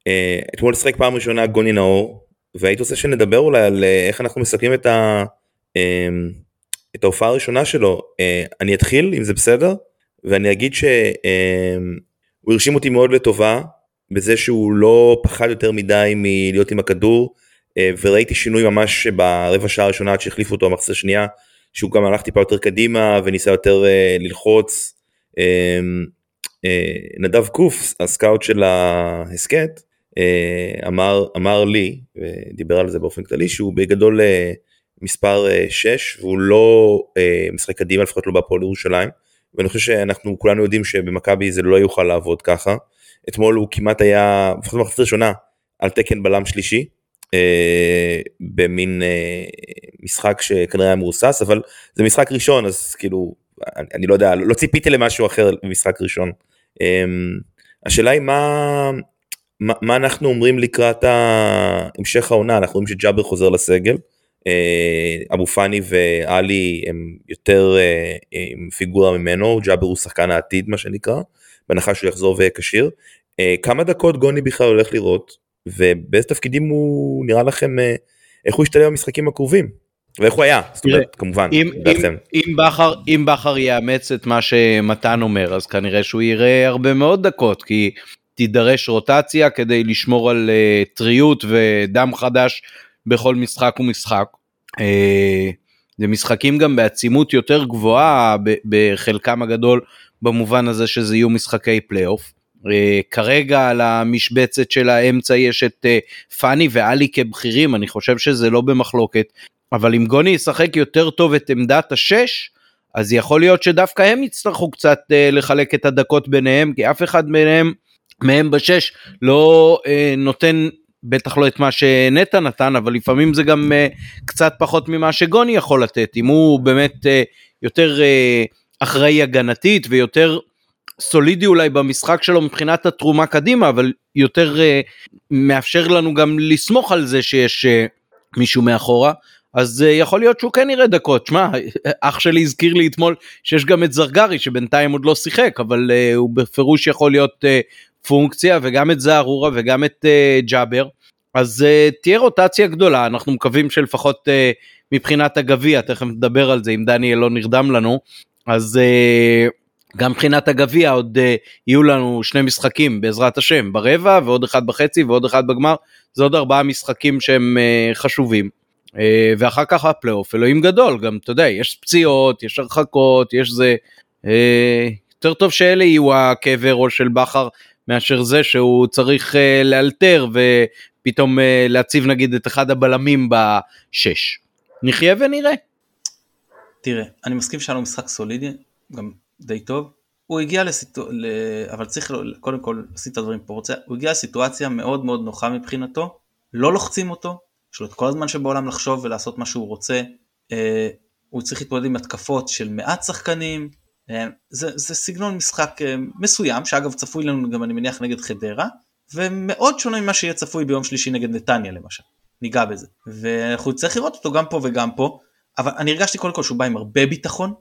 אה, אתמול לשחק פעם ראשונה גוני נאור והייתי רוצה שנדבר אולי על איך אנחנו מסכמים את, ה, את ההופעה הראשונה שלו. אני אתחיל אם זה בסדר ואני אגיד שהוא הרשים אותי מאוד לטובה בזה שהוא לא פחד יותר מדי מלהיות עם הכדור, אה, וראיתי שינוי ממש ברבע שעה הראשונה עד שהחליפו אותו במחצית השנייה, שהוא גם הלך טיפה יותר קדימה וניסה יותר אה, ללחוץ. נדב קוף, הסקאוט של ההסכת, אמר, אמר לי, ודיבר על זה באופן כללי, שהוא בגדול מספר 6 והוא לא משחק קדימה, לפחות לא בהפועל ירושלים. ואני חושב שאנחנו כולנו יודעים שבמכבי זה לא יוכל לעבוד ככה. אתמול הוא כמעט היה, לפחות במחצית ראשונה, על תקן בלם שלישי, אה, במין אה, משחק שכנראה היה מרוסס, אבל זה משחק ראשון, אז כאילו, אני, אני לא יודע, לא ציפיתי למשהו אחר במשחק ראשון. אה, השאלה היא מה, מה, מה אנחנו אומרים לקראת המשך העונה, אנחנו רואים שג'אבר חוזר לסגל. אה, אבו פאני ואלי הם יותר אה, עם פיגורה ממנו, ג'אבר הוא שחקן העתיד מה שנקרא, בהנחה שהוא יחזור ויהיה כשיר. אה, כמה דקות גוני בכלל הולך לראות, ובאיזה תפקידים הוא נראה לכם, איך הוא ישתלב במשחקים הקרובים? ואיך הוא היה, זאת אומרת, כמובן, אם, אם, אם, בכר, אם בכר יאמץ את מה שמתן אומר, אז כנראה שהוא יראה הרבה מאוד דקות, כי תידרש רוטציה כדי לשמור על uh, טריות ודם חדש בכל משחק ומשחק. אה, זה משחקים גם בעצימות יותר גבוהה בחלקם הגדול במובן הזה שזה יהיו משחקי פלייאוף. אה, כרגע על המשבצת של האמצע יש את אה, פאני ואלי כבכירים אני חושב שזה לא במחלוקת אבל אם גוני ישחק יותר טוב את עמדת השש אז יכול להיות שדווקא הם יצטרכו קצת לחלק את הדקות ביניהם כי אף אחד מהם מהם בשש לא נותן בטח לא את מה שנטע נתן אבל לפעמים זה גם uh, קצת פחות ממה שגוני יכול לתת. אם הוא באמת uh, יותר uh, אחראי הגנתית ויותר סולידי אולי במשחק שלו מבחינת התרומה קדימה אבל יותר uh, מאפשר לנו גם לסמוך על זה שיש uh, מישהו מאחורה. אז uh, יכול להיות שהוא כן יראה דקות. שמע אח שלי הזכיר לי אתמול שיש גם את זרגרי שבינתיים עוד לא שיחק אבל uh, הוא בפירוש יכול להיות uh, פונקציה וגם את זערורה וגם את uh, ג'אבר. אז uh, תהיה רוטציה גדולה. אנחנו מקווים שלפחות uh, מבחינת הגביע תכף נדבר על זה אם דניאל לא נרדם לנו. אז uh, גם מבחינת הגביע עוד uh, יהיו לנו שני משחקים בעזרת השם ברבע ועוד אחד בחצי ועוד אחד בגמר זה עוד ארבעה משחקים שהם uh, חשובים. Uh, ואחר כך הפלייאוף אלוהים גדול גם אתה יודע יש פציעות יש הרחקות יש זה יותר טוב שאלה יהיו הקבר ראש של בכר מאשר זה שהוא צריך לאלתר ופתאום להציב נגיד את אחד הבלמים בשש. נחיה ונראה. תראה, אני מסכים שהיה לו משחק סולידי, גם די טוב. הוא הגיע לסיטואציה. אבל צריך קודם כל לשים את הדברים רוצה... הוא הגיע לסיטואציה מאוד מאוד נוחה מבחינתו, לא לוחצים אותו, יש לו את כל הזמן שבעולם לחשוב ולעשות מה שהוא רוצה. אה, הוא צריך להתמודד עם התקפות של מעט שחקנים, אה, זה, זה סגנון משחק אה, מסוים, שאגב צפוי לנו גם אני מניח נגד חדרה, ומאוד שונה ממה שיהיה צפוי ביום שלישי נגד נתניה למשל, ניגע בזה. ואנחנו נצטרך לראות אותו גם פה וגם פה, אבל אני הרגשתי קודם כל שהוא בא עם הרבה ביטחון,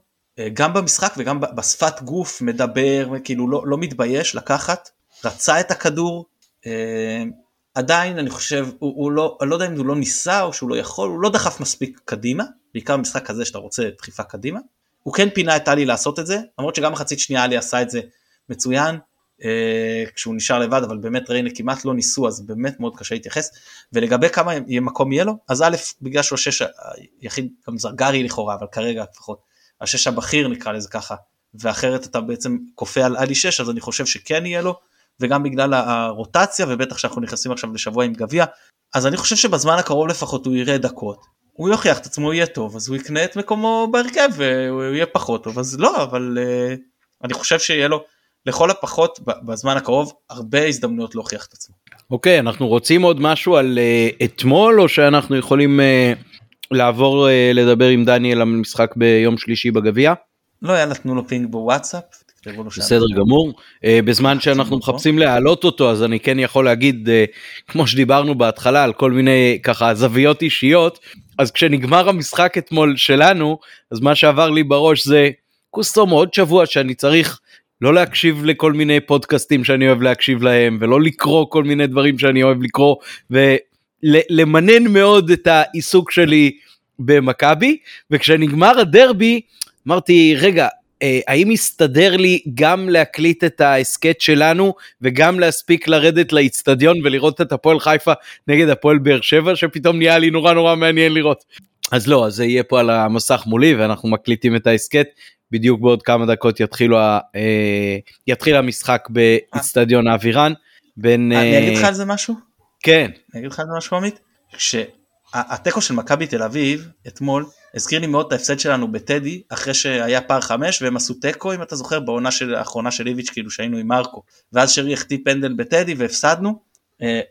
גם במשחק וגם בשפת גוף, מדבר, כאילו לא, לא מתבייש לקחת, רצה את הכדור, עדיין אני חושב, הוא, הוא לא, אני לא יודע אם הוא לא ניסה או שהוא לא יכול, הוא לא דחף מספיק קדימה, בעיקר במשחק כזה שאתה רוצה דחיפה קדימה. הוא כן פינה את טלי לעשות את זה, למרות שגם מחצית שנייה עלי עשה את זה מצוין, אה, כשהוא נשאר לבד, אבל באמת ריינה כמעט לא ניסו, אז באמת מאוד קשה להתייחס. ולגבי כמה מקום יהיה לו, אז א', בגלל שהוא השש היחיד, גם זרגרי לכאורה, אבל כרגע לפחות, השש הבכיר נקרא לזה ככה, ואחרת אתה בעצם כופה על עלי שש, אז אני חושב שכן יהיה לו, וגם בגלל הרוטציה, ובטח שאנחנו נכנסים עכשיו לשבוע עם גביע, אז אני חושב שבזמן הקרוב לפחות הוא יראה דקות. הוא יוכיח את עצמו יהיה טוב אז הוא יקנה את מקומו בהרכב והוא יהיה פחות טוב אז לא אבל uh, אני חושב שיהיה לו לכל הפחות בזמן הקרוב הרבה הזדמנויות להוכיח את עצמו. אוקיי okay, אנחנו רוצים עוד משהו על uh, אתמול או שאנחנו יכולים uh, לעבור uh, לדבר עם דניאל על משחק ביום שלישי בגביע? לא יאללה תנו לו פינג בוואטסאפ בסדר גמור. אה, בזמן שאנחנו מחפשים להעלות אותו אז אני כן יכול להגיד אה, כמו שדיברנו בהתחלה על כל מיני ככה זוויות אישיות אז כשנגמר המשחק אתמול שלנו אז מה שעבר לי בראש זה קוסטום עוד שבוע שאני צריך לא להקשיב לכל מיני פודקאסטים שאני אוהב להקשיב להם ולא לקרוא כל מיני דברים שאני אוהב לקרוא ולמנן מאוד את העיסוק שלי במכבי וכשנגמר הדרבי אמרתי רגע אה, האם יסתדר לי גם להקליט את ההסכת שלנו וגם להספיק לרדת לאיצטדיון ולראות את הפועל חיפה נגד הפועל באר שבע שפתאום נהיה לי נורא נורא מעניין לראות. אז לא, אז זה יהיה פה על המסך מולי ואנחנו מקליטים את ההסכת. בדיוק בעוד כמה דקות יתחילו, אה, יתחיל המשחק באיצטדיון האווירן. בין... אני אגיד לך על זה משהו? כן. אני אגיד לך משהו עמית? כשהתיקו של מכבי תל אביב אתמול הזכיר לי מאוד את ההפסד שלנו בטדי אחרי שהיה פער חמש והם עשו תיקו אם אתה זוכר בעונה של האחרונה של איביץ' כאילו שהיינו עם מרקו ואז שרי החטיא פנדל בטדי והפסדנו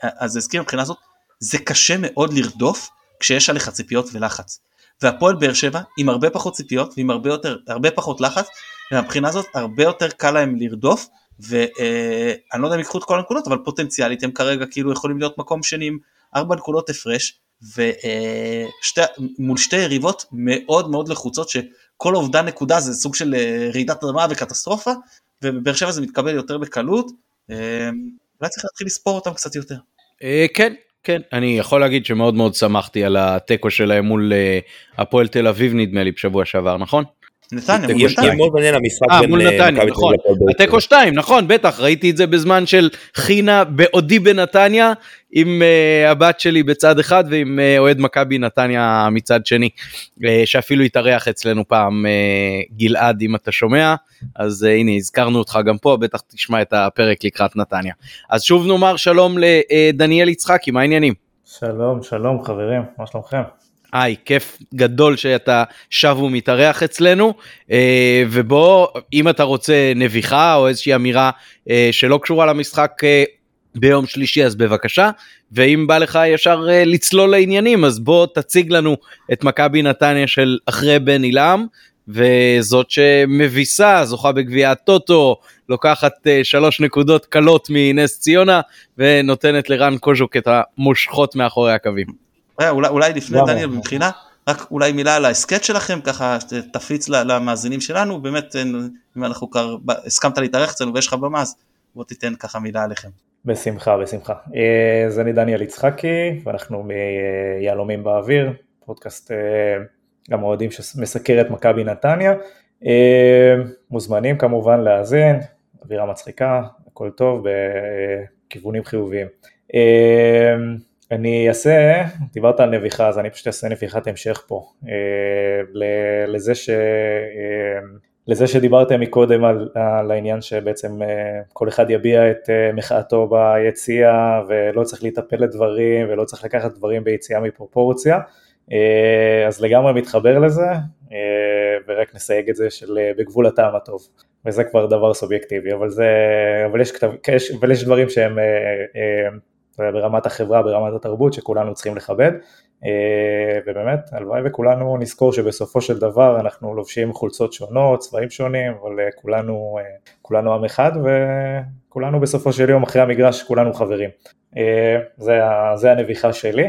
אז הזכיר מבחינה זאת זה קשה מאוד לרדוף כשיש עליך ציפיות ולחץ והפועל באר שבע עם הרבה פחות ציפיות ועם הרבה יותר הרבה פחות לחץ ומבחינה זאת הרבה יותר קל להם לרדוף ואני לא יודע אם ייקחו את כל הנקודות אבל פוטנציאלית הם כרגע כאילו יכולים להיות מקום שני עם ארבע נקודות הפרש ומול שתי יריבות מאוד מאוד לחוצות שכל אובדן נקודה זה סוג של אה, רעידת אדמה וקטסטרופה ובבאר שבע זה מתקבל יותר בקלות אה, אולי צריך להתחיל לספור אותם קצת יותר. אה, כן כן אני יכול להגיד שמאוד מאוד שמחתי על התיקו שלהם מול הפועל תל אביב נדמה לי בשבוע שעבר נכון? נתניה, מול נתניה. המשחק בין אה, מול נתניה, נכון. התיקו 2, נכון, בטח, ראיתי את זה בזמן של חינה בעודי בנתניה, עם uh, הבת שלי בצד אחד ועם uh, אוהד מכבי נתניה מצד שני, uh, שאפילו התארח אצלנו פעם uh, גלעד אם אתה שומע, אז uh, הנה הזכרנו אותך גם פה, בטח תשמע את הפרק לקראת נתניה. אז שוב נאמר שלום לדניאל יצחקי, מה העניינים? שלום, שלום חברים, מה שלומכם? היי, כיף גדול שאתה שב ומתארח אצלנו, אה, ובוא, אם אתה רוצה נביחה או איזושהי אמירה אה, שלא קשורה למשחק אה, ביום שלישי, אז בבקשה, ואם בא לך ישר לצלול לעניינים, אז בוא תציג לנו את מכבי נתניה של אחרי בן עילם, וזאת שמביסה, זוכה בגביע הטוטו, לוקחת שלוש נקודות קלות מנס ציונה, ונותנת לרן קוז'וק את המושכות מאחורי הקווים. אה, אולי, אולי לפני דניאל במחילה, רק אולי מילה על ההסכת שלכם, ככה תפיץ למאזינים שלנו, באמת אם אנחנו כבר הסכמת להתארח אצלנו ויש לך במה אז בוא תיתן ככה מילה עליכם. בשמחה, בשמחה. אה, אז אני דניאל יצחקי ואנחנו מיהלומים באוויר, פודקאסט אה, גם אוהדים שמסקר את מכבי נתניה. מוזמנים כמובן להאזין, אווירה מצחיקה, הכל טוב בכיוונים חיוביים. אני אעשה, דיברת על נביחה, אז אני פשוט אעשה נביחת המשך פה, אה, לזה, ש, אה, לזה שדיברתם מקודם על, על העניין שבעצם אה, כל אחד יביע את מחאתו ביציאה ולא צריך להיטפל לדברים ולא צריך לקחת דברים ביציאה מפרופורציה, אז לגמרי מתחבר לזה, ורק נסייג את זה של בגבול הטעם הטוב, וזה כבר דבר סובייקטיבי, אבל, זה, אבל, יש, אבל יש דברים שהם ברמת החברה, ברמת התרבות שכולנו צריכים לכבד אה, ובאמת הלוואי וכולנו נזכור שבסופו של דבר אנחנו לובשים חולצות שונות, צבעים שונים, אבל אה, כולנו, אה, כולנו עם אחד וכולנו בסופו של יום אחרי המגרש כולנו חברים. זה, זה הנביחה שלי.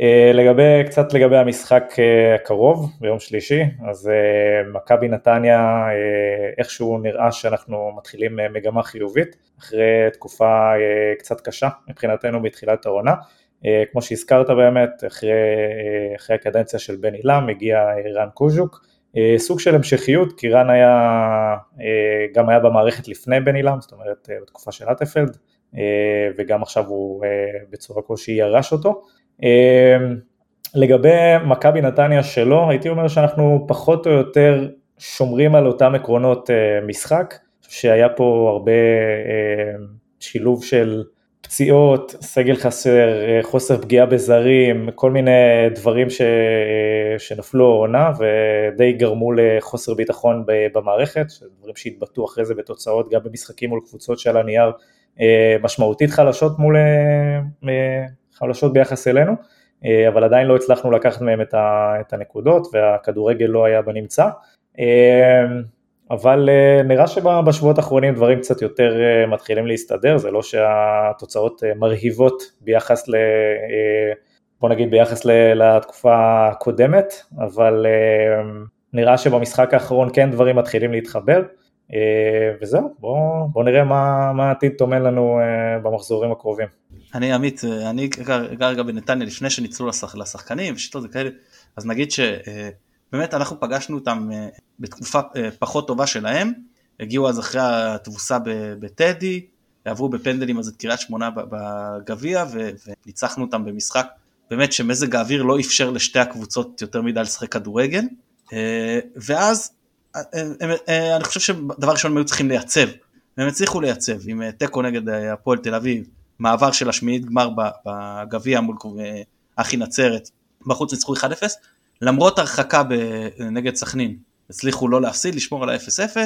אה, לגבי, קצת לגבי המשחק אה, הקרוב ביום שלישי, אז אה, מכבי נתניה איכשהו נראה שאנחנו מתחילים מגמה חיובית אחרי תקופה קצת קשה מבחינתנו בתחילת העונה. כמו שהזכרת באמת, אחרי, אחרי הקדנציה של בן עילם הגיע רן קוז'וק, סוג של המשכיות, כי רן היה, גם היה במערכת לפני בן עילם, זאת אומרת בתקופה של אטפלד, וגם עכשיו הוא בצורה כלשהי ירש אותו. אמ, לגבי מכבי נתניה שלו, הייתי אומר שאנחנו פחות או יותר שומרים על אותם עקרונות אה, משחק, שהיה פה הרבה אה, שילוב של פציעות, סגל חסר, אה, חוסר פגיעה בזרים, כל מיני דברים ש... שנפלו עונה ודי גרמו לחוסר ביטחון במערכת, דברים שהתבטאו אחרי זה בתוצאות גם במשחקים מול קבוצות שעל הנייר משמעותית חלשות מול חלשות ביחס אלינו, אה, אבל עדיין לא הצלחנו לקחת מהם את הנקודות והכדורגל לא היה בנמצא. אה, אבל אה, נראה שבשבועות האחרונים דברים קצת יותר מתחילים להסתדר, זה לא שהתוצאות מרהיבות ביחס ל... בוא נגיד ביחס לתקופה הקודמת, אבל נראה שבמשחק האחרון כן דברים מתחילים להתחבר, וזהו, בואו בוא נראה מה העתיד טומן לנו במחזורים הקרובים. אני עמית, אני גר רגע בנתניה לפני שניצלו לשח, לשחקנים ושיטות וכאלה, אז נגיד ש... באמת אנחנו פגשנו אותם בתקופה פחות טובה שלהם, הגיעו אז אחרי התבוסה בטדי, עברו בפנדלים אז את קריית שמונה בגביע וניצחנו אותם במשחק באמת שמזג האוויר לא אפשר לשתי הקבוצות יותר מדי לשחק כדורגל ואז אני חושב שדבר ראשון הם היו צריכים לייצב, הם הצליחו לייצב עם תיקו נגד הפועל תל אביב, מעבר של השמינית גמר בגביע מול אחי נצרת, בחוץ ניצחו 1-0, למרות הרחקה נגד סכנין הצליחו לא להפסיד, לשמור על ה-0-0,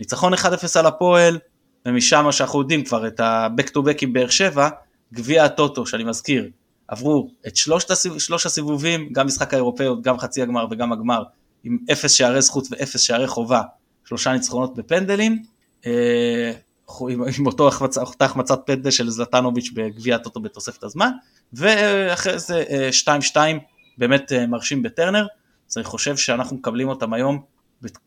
ניצחון 1-0 על הפועל, ומשם שאנחנו יודעים כבר את ה-back to back עם באר שבע, גביע הטוטו שאני מזכיר, עברו את שלושת הסיב... שלוש הסיבובים, גם משחק האירופאיות, גם חצי הגמר וגם הגמר, עם אפס שערי זכות ואפס שערי חובה, שלושה ניצחונות בפנדלים, אה, עם, עם אותו החמצ... אותה החמצת פנדל של זלטנוביץ' בגביע הטוטו בתוספת הזמן, ואחרי זה 2-2 אה, באמת אה, מרשים בטרנר, אז אני חושב שאנחנו מקבלים אותם היום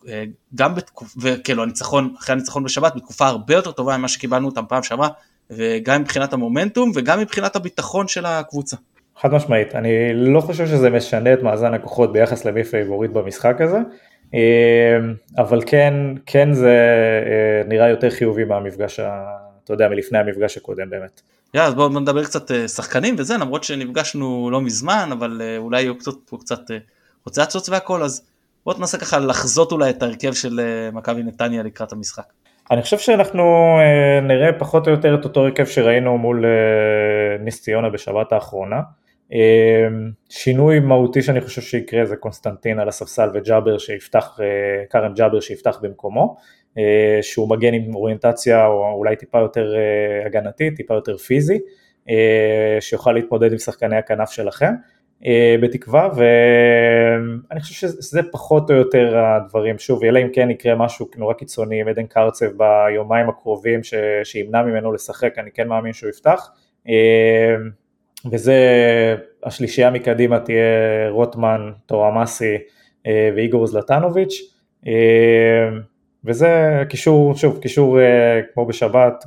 אה, גם בתקופה, וכאילו הניצחון, אחרי הניצחון בשבת, בתקופה הרבה יותר טובה ממה שקיבלנו אותם פעם שעברה, וגם מבחינת המומנטום וגם מבחינת הביטחון של הקבוצה. חד משמעית, אני לא חושב שזה משנה את מאזן הכוחות ביחס למי פייבוריט במשחק הזה, אבל כן, כן זה אה, נראה יותר חיובי מהמפגש, אתה יודע, מלפני המפגש הקודם באמת. יאללה, אז בואו נדבר קצת שחקנים וזה, למרות שנפגשנו לא מזמן, אבל אולי יהיו קצת, קצת רוצה לצוץ והכל, אז בוא תנסה ככה לחזות אולי את ההרכב של אה, מכבי נתניה לקראת המשחק. אני חושב שאנחנו אה, נראה פחות או יותר את אותו הרכב שראינו מול אה, נס ציונה בשבת האחרונה. שינוי מהותי שאני חושב שיקרה זה קונסטנטין על הספסל וג'אבר שיפתח, כרם ג'אבר שיפתח במקומו, שהוא מגן עם אוריינטציה או אולי טיפה יותר הגנתית, טיפה יותר פיזי, שיוכל להתמודד עם שחקני הכנף שלכם. אה, בתקווה ואני חושב שזה פחות או יותר הדברים, שוב אלא אם כן יקרה משהו נורא קיצוני עם עדן קרצב ביומיים הקרובים ש... שימנע ממנו לשחק, אני כן מאמין שהוא יפתח אה, וזה השלישייה מקדימה תהיה רוטמן, טורמאסי אה, ואיגור זלטנוביץ' וזה קישור, שוב קישור כמו בשבת,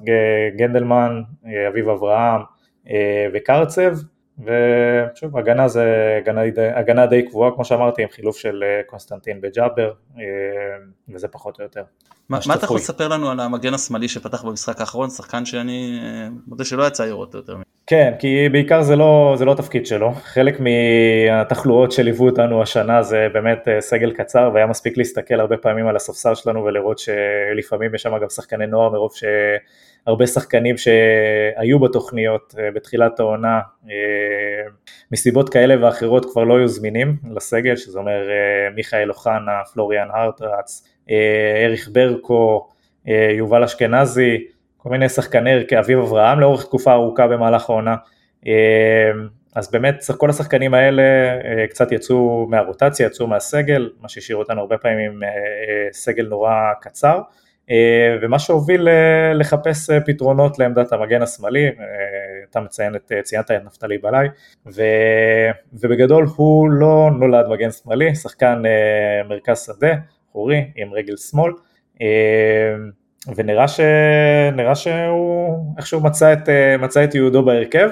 גנדלמן, אביב אברהם וקרצב ושוב, הגנה זה הגנה, הגנה די קבועה, כמו שאמרתי, עם חילוף של אה, קונסטנטין בג'אבר, אה, וזה פחות או יותר. מה, מה אתה יכול לספר לנו על המגן השמאלי שפתח במשחק האחרון, שחקן שאני אה, מודה שלא יצא לראות יותר. כן, כי בעיקר זה לא, זה לא התפקיד שלו, חלק מהתחלואות שליוו אותנו השנה זה באמת סגל קצר, והיה מספיק להסתכל הרבה פעמים על הספסל שלנו ולראות שלפעמים יש שם גם שחקני נוער מרוב ש... הרבה שחקנים שהיו בתוכניות אה, בתחילת העונה אה, מסיבות כאלה ואחרות כבר לא היו זמינים לסגל, שזה אומר אה, מיכאל אוחנה, פלוריאן הרטרץ, אריך ברקו, יובל אשכנזי, כל מיני שחקני הרכב, אביב אברהם לאורך תקופה ארוכה במהלך העונה, אז באמת כל השחקנים האלה קצת יצאו מהרוטציה, יצאו מהסגל, מה שהשאיר אותנו הרבה פעמים עם סגל נורא קצר. אה, ומה שהוביל אה, לחפש אה, פתרונות לעמדת המגן השמאלי, אתה מציין את, ציינת את נפתלי בלאי, ו, ובגדול הוא לא נולד מגן שמאלי, שחקן מרכז שדה, חורי, עם רגל שמאל, ונראה ש, שהוא איכשהו מצא את, מצא את יהודו בהרכב.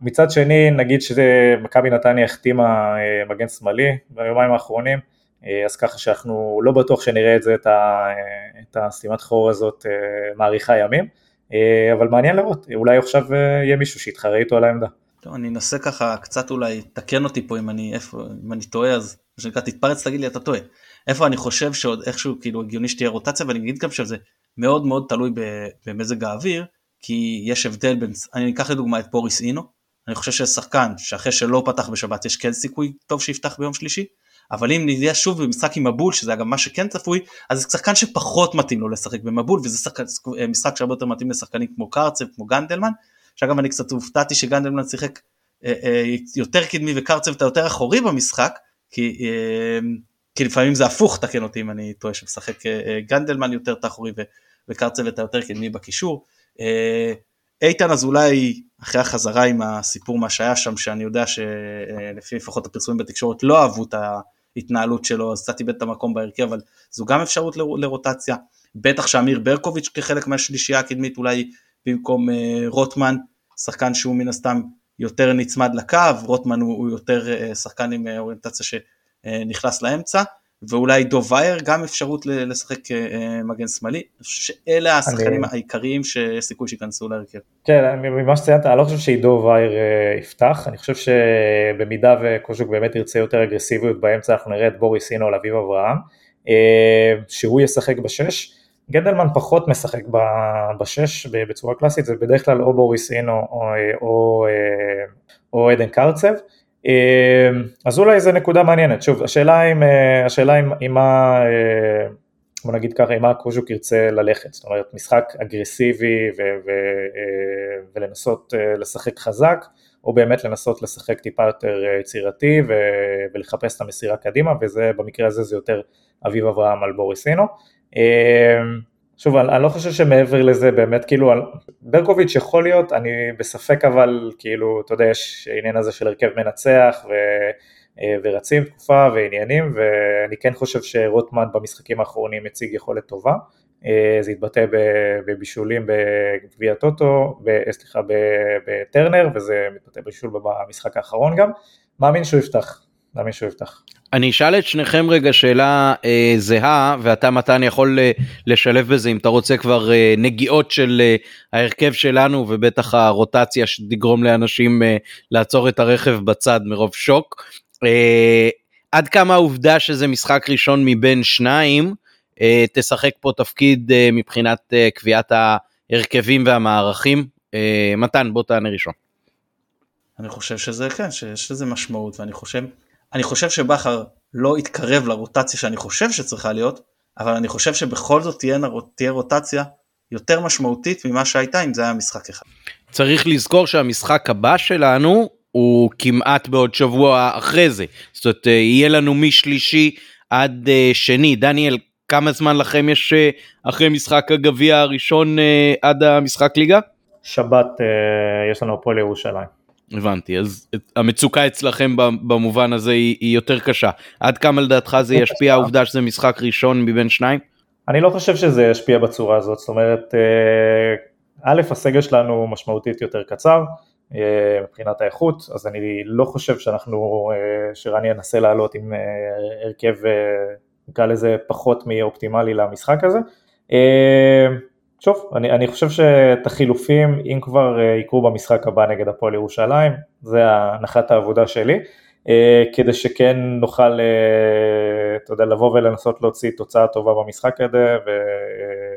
מצד שני נגיד שמכבי נתניה החתימה מגן שמאלי ביומיים האחרונים, אה, אז ככה שאנחנו לא בטוח שנראה את זה, את, ה, את הסתימת חור הזאת אה, מאריכה ימים, אה, אבל מעניין לראות, אולי עכשיו יהיה מישהו שיתחרה איתו על העמדה. טוב, אני אנסה ככה קצת אולי, תקן אותי פה אם אני, איפה, אם אני טועה אז, מה שנקרא תתפרץ תגיד לי אתה טועה. איפה אני חושב שעוד איכשהו כאילו הגיוני שתהיה רוטציה ואני אגיד גם שזה מאוד מאוד תלוי במזג האוויר כי יש הבדל בין, אני אקח לדוגמה את פוריס אינו, אני חושב ששחקן שאחרי שלא פתח בשבת יש כן סיכוי טוב שיפתח ביום שלישי, אבל אם נהיה שוב במשחק עם מבול שזה גם מה שכן צפוי אז זה שחקן שפחות מתאים לו לשחק במבול וזה שחק, משחק שהרבה יותר מתאים לשחקנים כמו קרצב כמו גנדלמן שאגב אני קצת הופתעתי שגנדלמן שיחק אה, אה, יותר קדמי וקרצב אתה יותר אחורי במשחק כי, אה, כי לפעמים זה הפוך תקן אותי אם אני טועה שמשחק אה, אה גנדלמן יותר תחורי וקרצב אתה יותר קדמי בקישור. אה, איתן אזולאי אחרי החזרה עם הסיפור מה שהיה שם שאני יודע שלפי לפחות הפרסומים בתקשורת לא אהבו את. ההתנהלות שלו, אז קצת איבד את המקום בהרכב, אבל זו גם אפשרות לרוטציה. בטח שאמיר ברקוביץ' כחלק מהשלישייה הקדמית אולי במקום רוטמן, שחקן שהוא מן הסתם יותר נצמד לקו, רוטמן הוא, יותר שחקן עם אוריינטציה נכנס לאמצע. ואולי דובייר גם אפשרות לשחק אה, מגן שמאלי, אני חושב שאלה השחקנים אני... העיקריים שיש סיכוי שייכנסו להרכב. כן, ממה שציינת, אני לא חושב שעידו וייר אה, יפתח, אני חושב שבמידה וקוז'וק באמת ירצה יותר אגרסיביות באמצע, אנחנו נראה את בוריס אינו על אביב אברהם, אה, שהוא ישחק בשש. גנדלמן פחות משחק בשש בצורה קלאסית, זה בדרך כלל או בוריס אינו או, או, או עדן קרצב. אמ, אז אולי זו נקודה מעניינת, שוב, השאלה אם, אה, השאלה אם, אם מה, אה, בוא נגיד ככה, אם מה קוז'וק ירצה ללכת, זאת אומרת משחק אגרסיבי ו, ו, אה, ולנסות לשחק חזק, או באמת לנסות לשחק טיפה יותר יצירתי ו, ולחפש את המסירה קדימה, וזה במקרה הזה זה יותר אביב אברהם על בוריסינו. שוב, אני, לא חושב שמעבר לזה באמת, כאילו, ברקוביץ' יכול להיות, אני בספק אבל, כאילו, אתה יודע, יש עניין הזה של הרכב מנצח ו, אה, ורצים תקופה ועניינים, ואני כן חושב שרוטמן במשחקים האחרונים הציג יכולת טובה, אה, זה התבטא בבישולים בגביע טוטו, סליחה, בטרנר, וזה מתבטא בבישול במשחק האחרון גם, מאמין שהוא יפתח, מאמין שהוא יפתח. אני אשאל את שניכם רגע שאלה אה, זהה ואתה מתן יכול אה, לשלב בזה אם אתה רוצה כבר אה, נגיעות של אה, ההרכב שלנו ובטח הרוטציה שתגרום לאנשים אה, לעצור את הרכב בצד מרוב שוק. אה, עד כמה העובדה שזה משחק ראשון מבין שניים אה, תשחק פה תפקיד אה, מבחינת אה, קביעת ההרכבים והמערכים. אה, מתן בוא תענה ראשון. אני חושב שזה כן שיש לזה משמעות ואני חושב אני חושב שבכר לא יתקרב לרוטציה שאני חושב שצריכה להיות, אבל אני חושב שבכל זאת תהיה, תהיה רוטציה יותר משמעותית ממה שהייתה אם זה היה משחק אחד. צריך לזכור שהמשחק הבא שלנו הוא כמעט בעוד שבוע אחרי זה. זאת אומרת, אה, יהיה לנו משלישי עד uh, שני. דניאל, כמה זמן לכם יש uh, אחרי משחק הגביע הראשון עד המשחק ליגה? שבת יש לנו הפועל ירושלים. הבנתי אז המצוקה אצלכם במובן הזה היא, היא יותר קשה. עד כמה לדעתך זה ישפיע העובדה שזה משחק ראשון מבין שניים? אני לא חושב שזה ישפיע בצורה הזאת זאת אומרת אה, א' הסגל שלנו משמעותית יותר קצר אה, מבחינת האיכות אז אני לא חושב שאנחנו אה, שרני ינסה לעלות עם הרכב נקרא לזה פחות מאופטימלי למשחק הזה שוב, אני, אני חושב שאת החילופים, אם כבר אה, יקרו במשחק הבא נגד הפועל ירושלים, זה הנחת העבודה שלי, אה, כדי שכן נוכל, אה, אתה יודע, לבוא ולנסות להוציא תוצאה טובה במשחק הזה,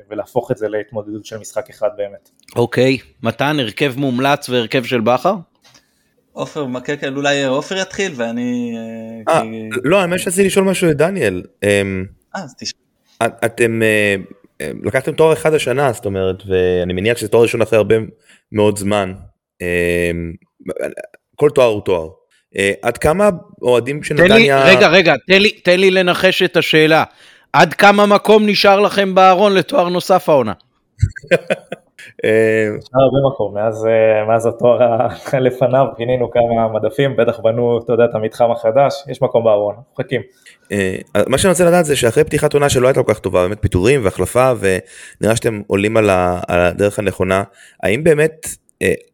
ולהפוך את זה להתמודדות של משחק אחד באמת. אוקיי, מתן, הרכב מומלץ והרכב של בכר? עופר מקקל, אולי עופר יתחיל ואני... אה, לא, האמת שרציתי לשאול משהו לדניאל. אמ, אה, אז תשאל. אתם לקחתם תואר אחד השנה זאת אומרת ואני מניח שזה תואר ראשון אחרי הרבה מאוד זמן. אמ, כל תואר הוא תואר. אה, עד כמה אוהדים של נתניה... רגע רגע תן לי, תן לי לנחש את השאלה. עד כמה מקום נשאר לכם בארון לתואר נוסף העונה? אה, אפשר הרבה מקום, מאז, אה, התואר לפניו פינינו כמה מדפים, בטח בנו, אתה יודע, את המתחם החדש, יש מקום בארון, מחכים. אה, מה שאני רוצה לדעת זה שאחרי פתיחת עונה שלא הייתה כל כך טובה, באמת פיטורים והחלפה, ונראה שאתם עולים על הדרך הנכונה, האם באמת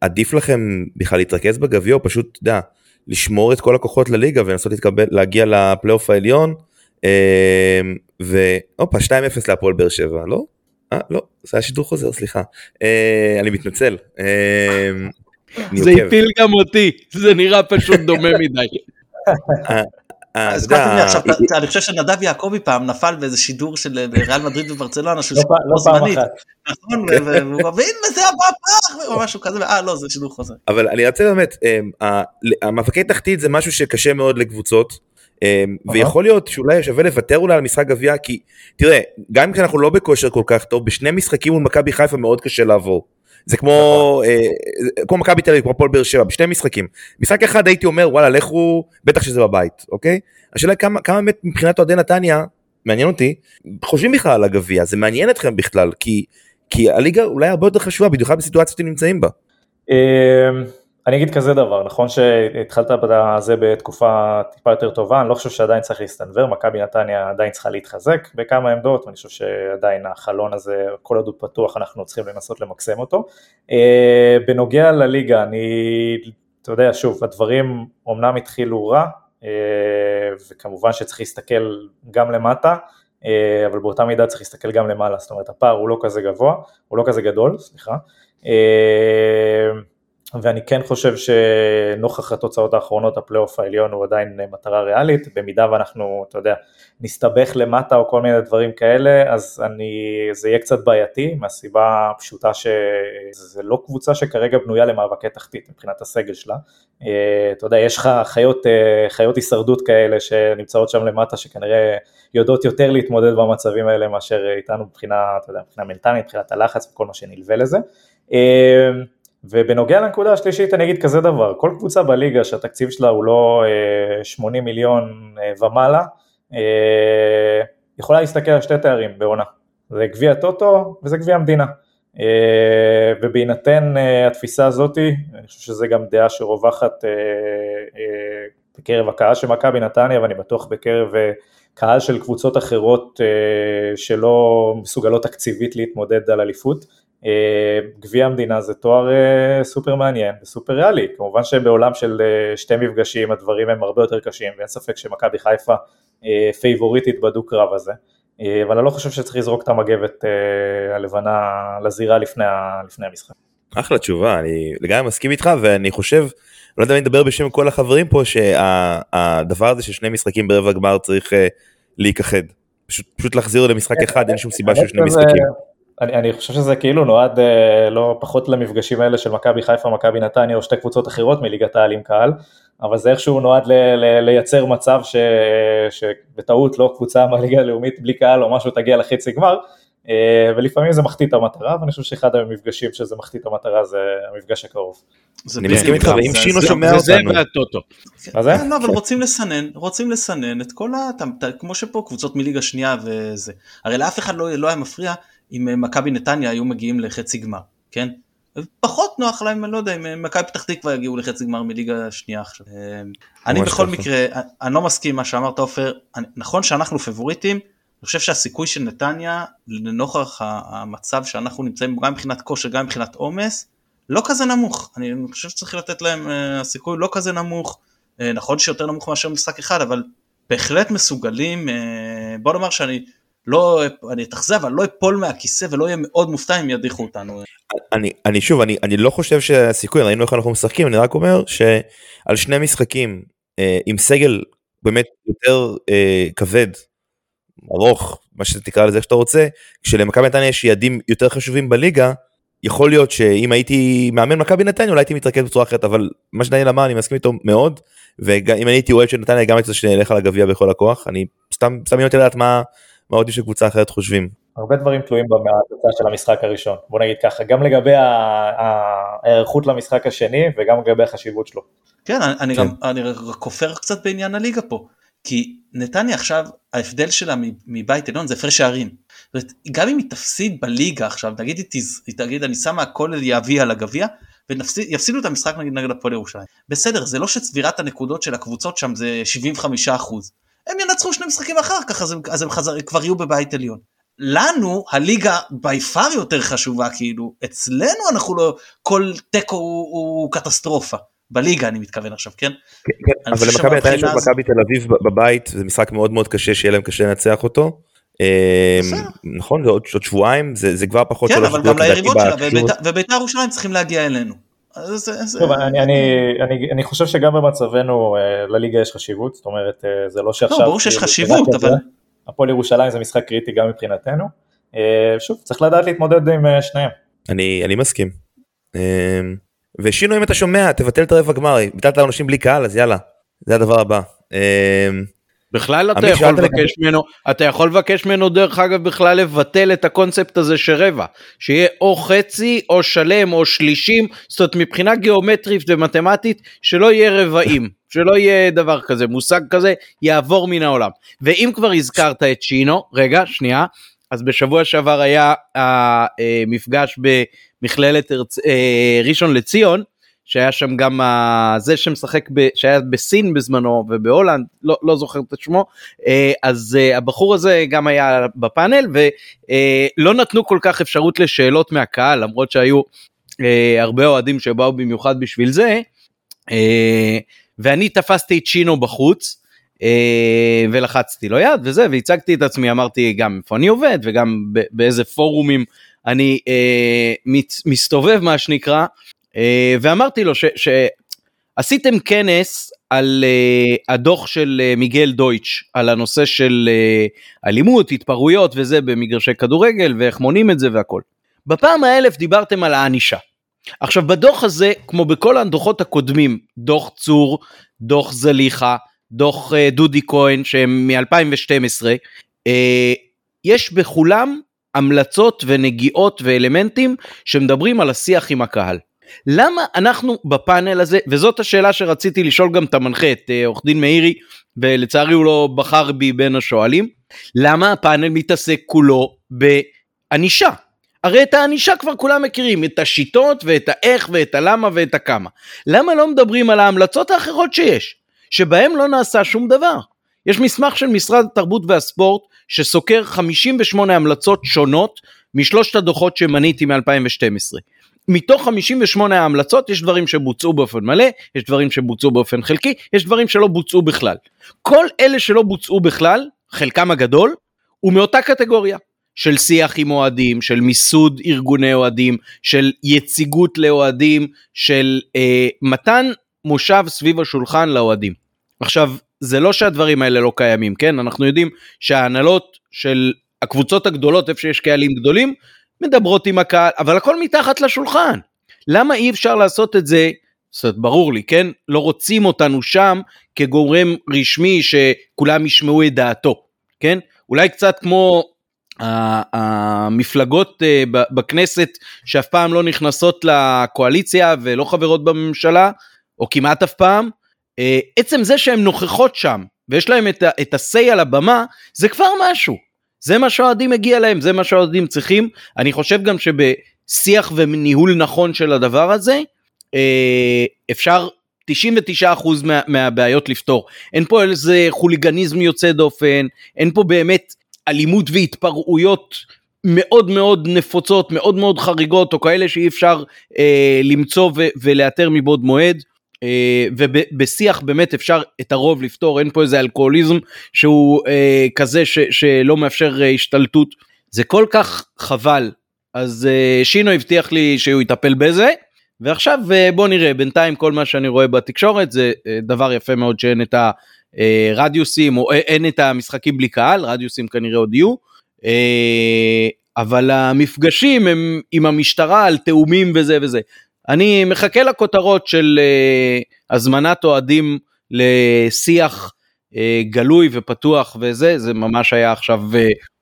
עדיף לכם בכלל להתרכז בגביע, או פשוט, אתה יודע, לשמור את כל הכוחות לליגה ולנסות להתקבל, להגיע לפלייאוף העליון, והופה, 2-0 להפועל באר שבע, לא? אה, לא, זה היה שידור חוזר, סליחה. אה, אני מתנצל. אה, זה הפיל גם אותי, זה נראה פשוט דומה מדי. אה, אה, אני חושב שנדב יעקבי פעם נפל באיזה שידור של ריאל מדריד וברצלונה שהוא שידור לא זמנית, נכון, והוא מבין וזה הפך או משהו כזה, אה לא זה שידור חוזר. אבל אני רוצה באמת, המאבקי תחתית זה משהו שקשה מאוד לקבוצות, ויכול להיות שאולי שווה לוותר אולי על משחק גביע כי תראה גם כשאנחנו לא בכושר כל כך טוב בשני משחקים מול מכבי חיפה מאוד קשה לעבור. זה כמו נכון. אה, כמו מכבי תל אביב כמו הפועל באר שבע בשני משחקים משחק אחד הייתי אומר וואלה לכו בטח שזה בבית אוקיי השאלה כמה כמה באמת מבחינת אוהדי נתניה מעניין אותי חושבים בכלל על הגביע זה מעניין אתכם בכלל כי כי הליגה אולי הרבה יותר חשובה במיוחד בסיטואציה שאתם נמצאים בה. אני אגיד כזה דבר, נכון שהתחלת בזה בתקופה טיפה יותר טובה, אני לא חושב שעדיין צריך להסתנוור, מכבי נתניה עדיין צריכה להתחזק בכמה עמדות, ואני חושב שעדיין החלון הזה, כל עוד הוא פתוח, אנחנו צריכים לנסות למקסם אותו. אה, בנוגע לליגה, אני, אתה יודע, שוב, הדברים אומנם התחילו רע, וכמובן שצריך להסתכל גם למטה, אבל באותה מידה צריך להסתכל גם למעלה, זאת אומרת הפער הוא לא כזה גבוה, הוא לא כזה גדול, סליחה. ואני כן חושב שנוכח התוצאות האחרונות הפלייאוף העליון הוא עדיין מטרה ריאלית, במידה ואנחנו, אתה יודע, נסתבך למטה או כל מיני דברים כאלה, אז אני, זה יהיה קצת בעייתי, מהסיבה הפשוטה שזה לא קבוצה שכרגע בנויה למאבקי תחתית מבחינת הסגל שלה. אה, אתה יודע, יש לך חיות, אה, חיות הישרדות כאלה שנמצאות שם למטה, שכנראה יודעות יותר להתמודד במצבים האלה מאשר איתנו מבחינה, אתה יודע, מבחינה מנטלית, מבחינת הלחץ וכל מה שנלווה לזה. אה, ובנוגע לנקודה השלישית אני אגיד כזה דבר, כל קבוצה בליגה שהתקציב שלה הוא לא 80 מיליון ומעלה, אה, יכולה להסתכל על שתי תארים בעונה, זה גביע טוטו וזה גביע המדינה. אה, ובהינתן אה, התפיסה הזאתי, אני חושב שזו גם דעה שרווחת בקרב הקהל של מכבי נתניה ואני בטוח בקרב קהל של קבוצות אחרות שלא מסוגלות תקציבית להתמודד על אליפות. גביע המדינה זה תואר סופר מעניין וסופר ריאלי, כמובן שבעולם של שתי מפגשים הדברים הם הרבה יותר קשים ואין ספק שמכבי חיפה אה, פייבוריטית בדו-קרב הזה, אה, אבל אני לא חושב שצריך לזרוק את המגבת אה, הלבנה לזירה לפני, לפני המשחק. אחלה תשובה, אני לגמרי מסכים איתך ואני חושב, לא יודע אם אני אדבר בשם כל החברים פה, שהדבר הזה של שני משחקים ברבע גמר צריך להיכחד. פשוט, פשוט להחזיר למשחק אחד, אין שום סיבה של שני משחקים. אני, אני חושב שזה כאילו נועד אה, לא פחות למפגשים האלה של מכבי חיפה, מכבי נתניה או שתי קבוצות אחרות מליגת העל עם קהל, אבל זה איכשהו נועד ל, ל, לייצר מצב ש, שבטעות לא קבוצה מהליגה הלאומית בלי קהל או משהו תגיע לחצי גמר, אה, ולפעמים זה מחטיא את המטרה, ואני חושב שאחד המפגשים שזה מחטיא את המטרה זה המפגש הקרוב. אני מסכים איתך, ואם שינו שומע אותנו. זה והטוטו. מה זה? לא, אבל רוצים לסנן, רוצים לסנן את כל ה... כמו שפה קבוצות מליגה שנייה וזה. הרי לאף אחד לא, לא היה מפריע אם אה, מכבי נתניה היו מגיעים לחצי גמר, כן? פחות נוח להם, אני לא יודע, אם אה, מכבי פתח תקווה יגיעו לחצי גמר מליגה שנייה עכשיו. אה, אני בכל מקרה, אני לא מסכים עם מה שאמרת עופר, נכון שאנחנו פבוריטים, אני חושב שהסיכוי של נתניה, לנוכח המצב שאנחנו נמצאים גם מבחינת כושר, גם מבחינת עומס, לא כזה נמוך. אני חושב שצריך לתת להם הסיכוי לא כזה נמוך, נכון שיותר נמוך מאשר משחק אחד, אבל בהחלט מסוגלים, בוא נאמר שאני לא, אני אתאכזב, אני לא אפול מהכיסא ולא אהיה מאוד מופתע אם ידיחו אותנו. אני, אני שוב, אני, אני לא חושב שהסיכוי, ראינו איך אנחנו משחקים, אני רק אומר שעל שני משחקים אה, עם סגל באמת יותר אה, כבד, ארוך, מה שתקרא לזה איך שאתה רוצה, כשלמכבי נתניה יש יעדים יותר חשובים בליגה, יכול להיות שאם הייתי מאמן מכבי נתניה אולי הייתי מתרכז בצורה אחרת אבל מה שדניאל אמר אני מסכים איתו מאוד ואם אני הייתי אוהד של נתניה גם הייתי רוצה שנלך על הגביע בכל הכוח אני סתם סתם אותי לדעת מה מה עוד של קבוצה אחרת חושבים. הרבה דברים תלויים בתוצאה של המשחק הראשון, בוא נגיד ככה, גם לגבי ההיערכות למשחק השני וגם לגבי החשיבות שלו. כן, אני כן. גם, אני כופר קצת בעניין הליגה פה, כי נתניה עכשיו, ההבדל שלה מבית עליון זה הפרש שערים. גם אם היא תפסיד בליגה עכשיו, נגיד היא תגיד אני שמה הכל יביא על הגביע, ויפסידו את המשחק נגיד נגד הפועל ירושלים. בסדר, זה לא שצבירת הנקודות של הקבוצות שם זה 75 אחוז. הם ינצחו שני משחקים אחר כך אז הם, אז הם חזר, כבר יהיו בבית עליון. לנו הליגה בי פאר יותר חשובה כאילו אצלנו אנחנו לא כל תיקו הוא, הוא קטסטרופה בליגה אני מתכוון עכשיו כן. כן, כן אבל למכבי נתניה יש מכבי תל אביב בבית זה משחק מאוד מאוד קשה שיהיה להם קשה לנצח אותו. אמ, נכון זה עוד שבועיים זה כבר פחות כן אבל גם ליריבות שלה ובית"ר ירושלים צריכים להגיע אלינו. טוב, אני, אני, אני, אני חושב שגם במצבנו אה, לליגה יש חשיבות, זאת אומרת אה, זה לא שעכשיו... לא, ברור שיש חשיבות, אבל... הפועל ירושלים זה משחק קריטי גם מבחינתנו. אה, שוב, צריך לדעת להתמודד עם שניהם. אני, אני מסכים. ושינו אם אתה שומע, תבטל את הרבע גמר, ביטלת לאנשים בלי קהל, אז יאללה, זה הדבר הבא. בכלל אתה יכול לבקש ממנו, אתה יכול לבקש ממנו דרך אגב בכלל לבטל את הקונספט הזה של רבע, שיהיה או חצי או שלם או שלישים, זאת אומרת מבחינה גיאומטרית ומתמטית שלא יהיה רבעים, שלא יהיה דבר כזה, מושג כזה יעבור מן העולם. ואם כבר הזכרת את שינו, רגע שנייה, אז בשבוע שעבר היה המפגש במכללת אה, ראשון לציון, שהיה שם גם זה שמשחק ב, שהיה בסין בזמנו ובהולנד לא, לא זוכר את שמו אה, אז אה, הבחור הזה גם היה בפאנל ולא נתנו כל כך אפשרות לשאלות מהקהל למרות שהיו אה, הרבה אוהדים שבאו במיוחד בשביל זה. ואני תפסתי את שינו בחוץ. אה, ולחצתי לו יד וזה והצגתי את עצמי אמרתי גם איפה אני עובד וגם באיזה פורומים אני אה, מסתובב מה שנקרא אה, ואמרתי לו שעשיתם כנס על uh, הדוח של uh, מיגל דויטש על הנושא של uh, אלימות התפרעויות וזה במגרשי כדורגל ואיך מונים את זה והכל. בפעם האלף דיברתם על הענישה. עכשיו בדוח הזה כמו בכל הדוחות הקודמים דוח צור דוח זליכה דוח uh, דודי כהן שהם מ-2012 uh, יש בכולם המלצות ונגיעות ואלמנטים שמדברים על השיח עם הקהל. למה אנחנו בפאנל הזה, וזאת השאלה שרציתי לשאול גם את המנחה, את אה, עורך דין מאירי, ולצערי הוא לא בחר בי בין השואלים, למה הפאנל מתעסק כולו בענישה? הרי את הענישה כבר כולם מכירים, את השיטות ואת האיך ואת הלמה ואת הכמה. למה לא מדברים על ההמלצות האחרות שיש, שבהם לא נעשה שום דבר? יש מסמך של משרד התרבות והספורט שסוקר 58 המלצות שונות משלושת הדוחות שמניתי מ-2012. מתוך 58 ההמלצות יש דברים שבוצעו באופן מלא, יש דברים שבוצעו באופן חלקי, יש דברים שלא בוצעו בכלל. כל אלה שלא בוצעו בכלל, חלקם הגדול, הוא מאותה קטגוריה. של שיח עם אוהדים, של מיסוד ארגוני אוהדים, של יציגות לאוהדים, של אה, מתן מושב סביב השולחן לאוהדים. עכשיו, זה לא שהדברים האלה לא קיימים, כן? אנחנו יודעים שההנהלות של הקבוצות הגדולות, איפה שיש קהלים גדולים, מדברות עם הקהל, אבל הכל מתחת לשולחן. למה אי אפשר לעשות את זה? זאת אומרת, ברור לי, כן? לא רוצים אותנו שם כגורם רשמי שכולם ישמעו את דעתו, כן? אולי קצת כמו המפלגות אה, בכנסת שאף פעם לא נכנסות לקואליציה ולא חברות בממשלה, או כמעט אף פעם, אה, עצם זה שהן נוכחות שם ויש להם את ה-say על הבמה, זה כבר משהו. זה מה שהאוהדים מגיע להם, זה מה שהאוהדים צריכים. אני חושב גם שבשיח וניהול נכון של הדבר הזה, אה, אפשר 99% מה, מהבעיות לפתור. אין פה איזה חוליגניזם יוצא דופן, אין פה באמת אלימות והתפרעויות מאוד מאוד נפוצות, מאוד מאוד חריגות, או כאלה שאי אפשר אה, למצוא ולאתר מבעוד מועד. אה, ובשיח באמת אפשר את הרוב לפתור אין פה איזה אלכוהוליזם שהוא אה, כזה ש, שלא מאפשר אה, השתלטות. זה כל כך חבל. אז שינו הבטיח לי שהוא יטפל בזה ועכשיו בוא נראה. בינתיים כל מה שאני רואה בתקשורת זה דבר יפה מאוד שאין את הרדיוסים או אין את המשחקים בלי קהל רדיוסים כנראה עוד יהיו אבל המפגשים הם עם המשטרה על תאומים וזה וזה אני מחכה לכותרות של uh, הזמנת אוהדים לשיח uh, גלוי ופתוח וזה, זה ממש היה עכשיו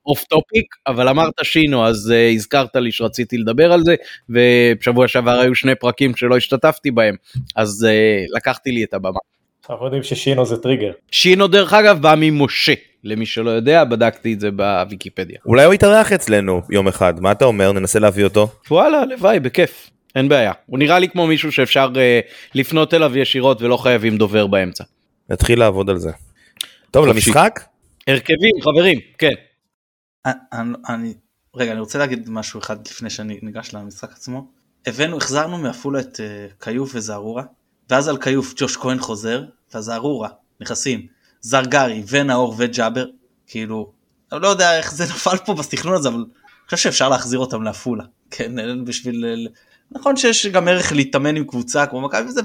off uh, topic, אבל אמרת שינו, אז uh, הזכרת לי שרציתי לדבר על זה, ובשבוע שעבר היו שני פרקים שלא השתתפתי בהם, אז uh, לקחתי לי את הבמה. אנחנו יודעים ששינו זה טריגר. שינו דרך אגב בא ממשה. למי שלא יודע, בדקתי את זה בוויקיפדיה. אולי הוא יתארח אצלנו יום אחד, מה אתה אומר? ננסה להביא אותו. וואלה, הלוואי, בכיף. אין בעיה. הוא נראה לי כמו מישהו שאפשר uh, לפנות אליו ישירות ולא חייבים דובר באמצע. נתחיל לעבוד על זה. טוב, למשחק? הרכבים, חברים, כן. אני, אני, רגע, אני רוצה להגיד משהו אחד לפני שאני ניגש למשחק עצמו. הבאנו, החזרנו מעפולה את uh, כיוף וזערורה, ואז על כיוף ג'וש כהן חוזר, והזערורה נכנסים זרגרי ונאור וג'אבר, כאילו, אני לא יודע איך זה נפל פה בסתכנון הזה, אבל אני חושב שאפשר להחזיר אותם לעפולה, כן, בשביל נכון שיש גם ערך להתאמן עם קבוצה כמו מכבי וזה,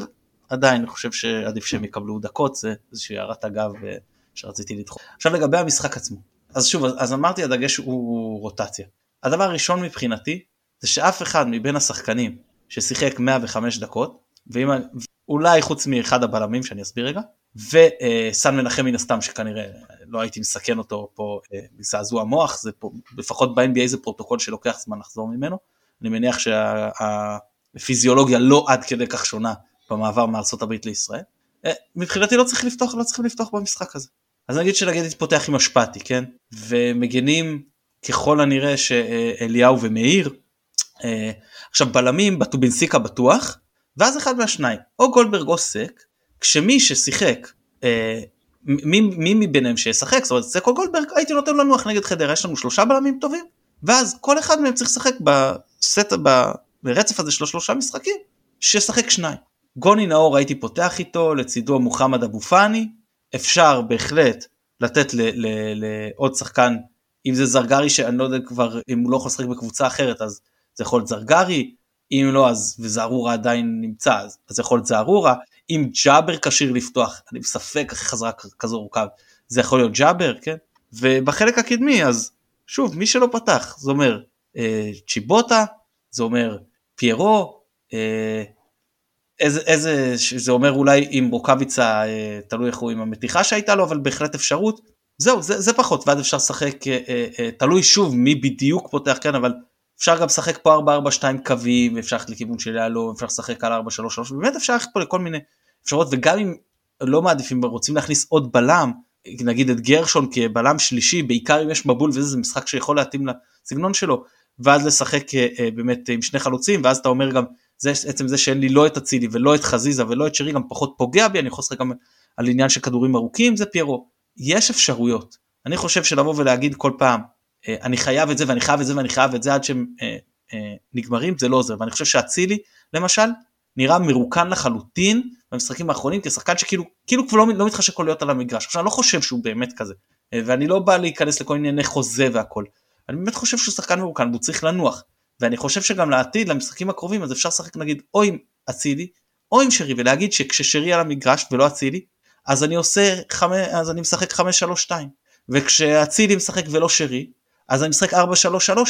עדיין אני חושב שעדיף שהם יקבלו דקות, זה איזושהי הערת אגב אה, שרציתי לדחות. עכשיו לגבי המשחק עצמו, אז שוב, אז אמרתי הדגש הוא רוטציה. הדבר הראשון מבחינתי זה שאף אחד מבין השחקנים ששיחק 105 דקות, ואם, אולי חוץ מאחד הבלמים שאני אסביר רגע, וסן מנחם מן הסתם שכנראה לא הייתי מסכן אותו פה בזעזוע אה, מוח, זה פה, לפחות ב-NBA זה פרוטוקול שלוקח זמן לחזור ממנו. אני מניח שהפיזיולוגיה לא עד כדי כך שונה במעבר מארה"ב לישראל. אה, מבחינתי לא צריך לפתוח, לא צריכים לפתוח במשחק הזה. אז נגיד שנגיד תתפותח עם השפעתי, כן? ומגינים ככל הנראה שאליהו ומאיר. אה, עכשיו בלמים בטובינסיקה בטוח, ואז אחד מהשניים, או גולדברג או סק, כשמי ששיחק, אה, מי, מי מביניהם שישחק, זאת אומרת סק או גולדברג, הייתי נותן לנוח נגד חדרה, יש לנו שלושה בלמים טובים, ואז כל אחד מהם צריך לשחק בסט, ברצף הזה של השלושה משחקים, שישחק שניים. גוני נאור הייתי פותח איתו, לצידו מוחמד אבו פאני, אפשר בהחלט לתת לעוד שחקן, אם זה זרגרי שאני לא יודע כבר, אם הוא לא יכול לשחק בקבוצה אחרת אז זה יכול להיות זרגרי, אם לא אז וזערורה עדיין נמצא אז זה יכול להיות זערורה, אם ג'אבר כשיר לפתוח, אני בספק אחרי חזרה כזו ארוכה, זה יכול להיות ג'אבר, כן? ובחלק הקדמי אז שוב מי שלא פתח זה אומר צ'יבוטה, זה אומר פיירו, אה, איזה, איזה, זה אומר אולי עם רוקאביצה, אה, תלוי איך הוא עם המתיחה שהייתה לו, אבל בהחלט אפשרות. זהו, זה, זה פחות, ואז אפשר לשחק, אה, תלוי שוב מי בדיוק פותח, כן, אבל אפשר גם לשחק פה 4-4-2 קווים, אפשר ללכת לכיוון של יהלום, אפשר לשחק על 4-3-3, באמת אפשר ללכת פה לכל מיני אפשרות, וגם אם לא מעדיפים, רוצים להכניס עוד בלם, נגיד את גרשון כבלם שלישי, בעיקר אם יש מבול וזה משחק שיכול להתאים לסגנון שלו, ואז לשחק באמת עם שני חלוצים, ואז אתה אומר גם, זה עצם זה שאין לי לא את אצילי ולא את חזיזה ולא את שרי גם פחות פוגע בי, אני יכול לשחק גם על עניין של כדורים ארוכים, זה פיירו. יש אפשרויות. אני חושב שלבוא ולהגיד כל פעם, אה, אני חייב את זה ואני חייב את זה ואני חייב את זה עד שהם אה, אה, נגמרים, זה לא עוזר. ואני חושב שאצילי, למשל, נראה מרוקן לחלוטין במשחקים האחרונים כשחקן שכאילו כאילו כבר לא, לא מתחשק לו להיות על המגרש. עכשיו אני לא חושב שהוא באמת כזה, אה, ואני לא בא להיכנס לכל ענייני חוזה והכל. אני באמת חושב שהוא שחקן מרוקן והוא צריך לנוח. ואני חושב שגם לעתיד, למשחקים הקרובים, אז אפשר לשחק נגיד או עם אצילי או עם שרי ולהגיד שכששרי על המגרש ולא אצילי, אז אני עושה, חמ... אז אני משחק 5-3-2 וכשאצילי משחק ולא שרי, אז אני משחק 4-3-3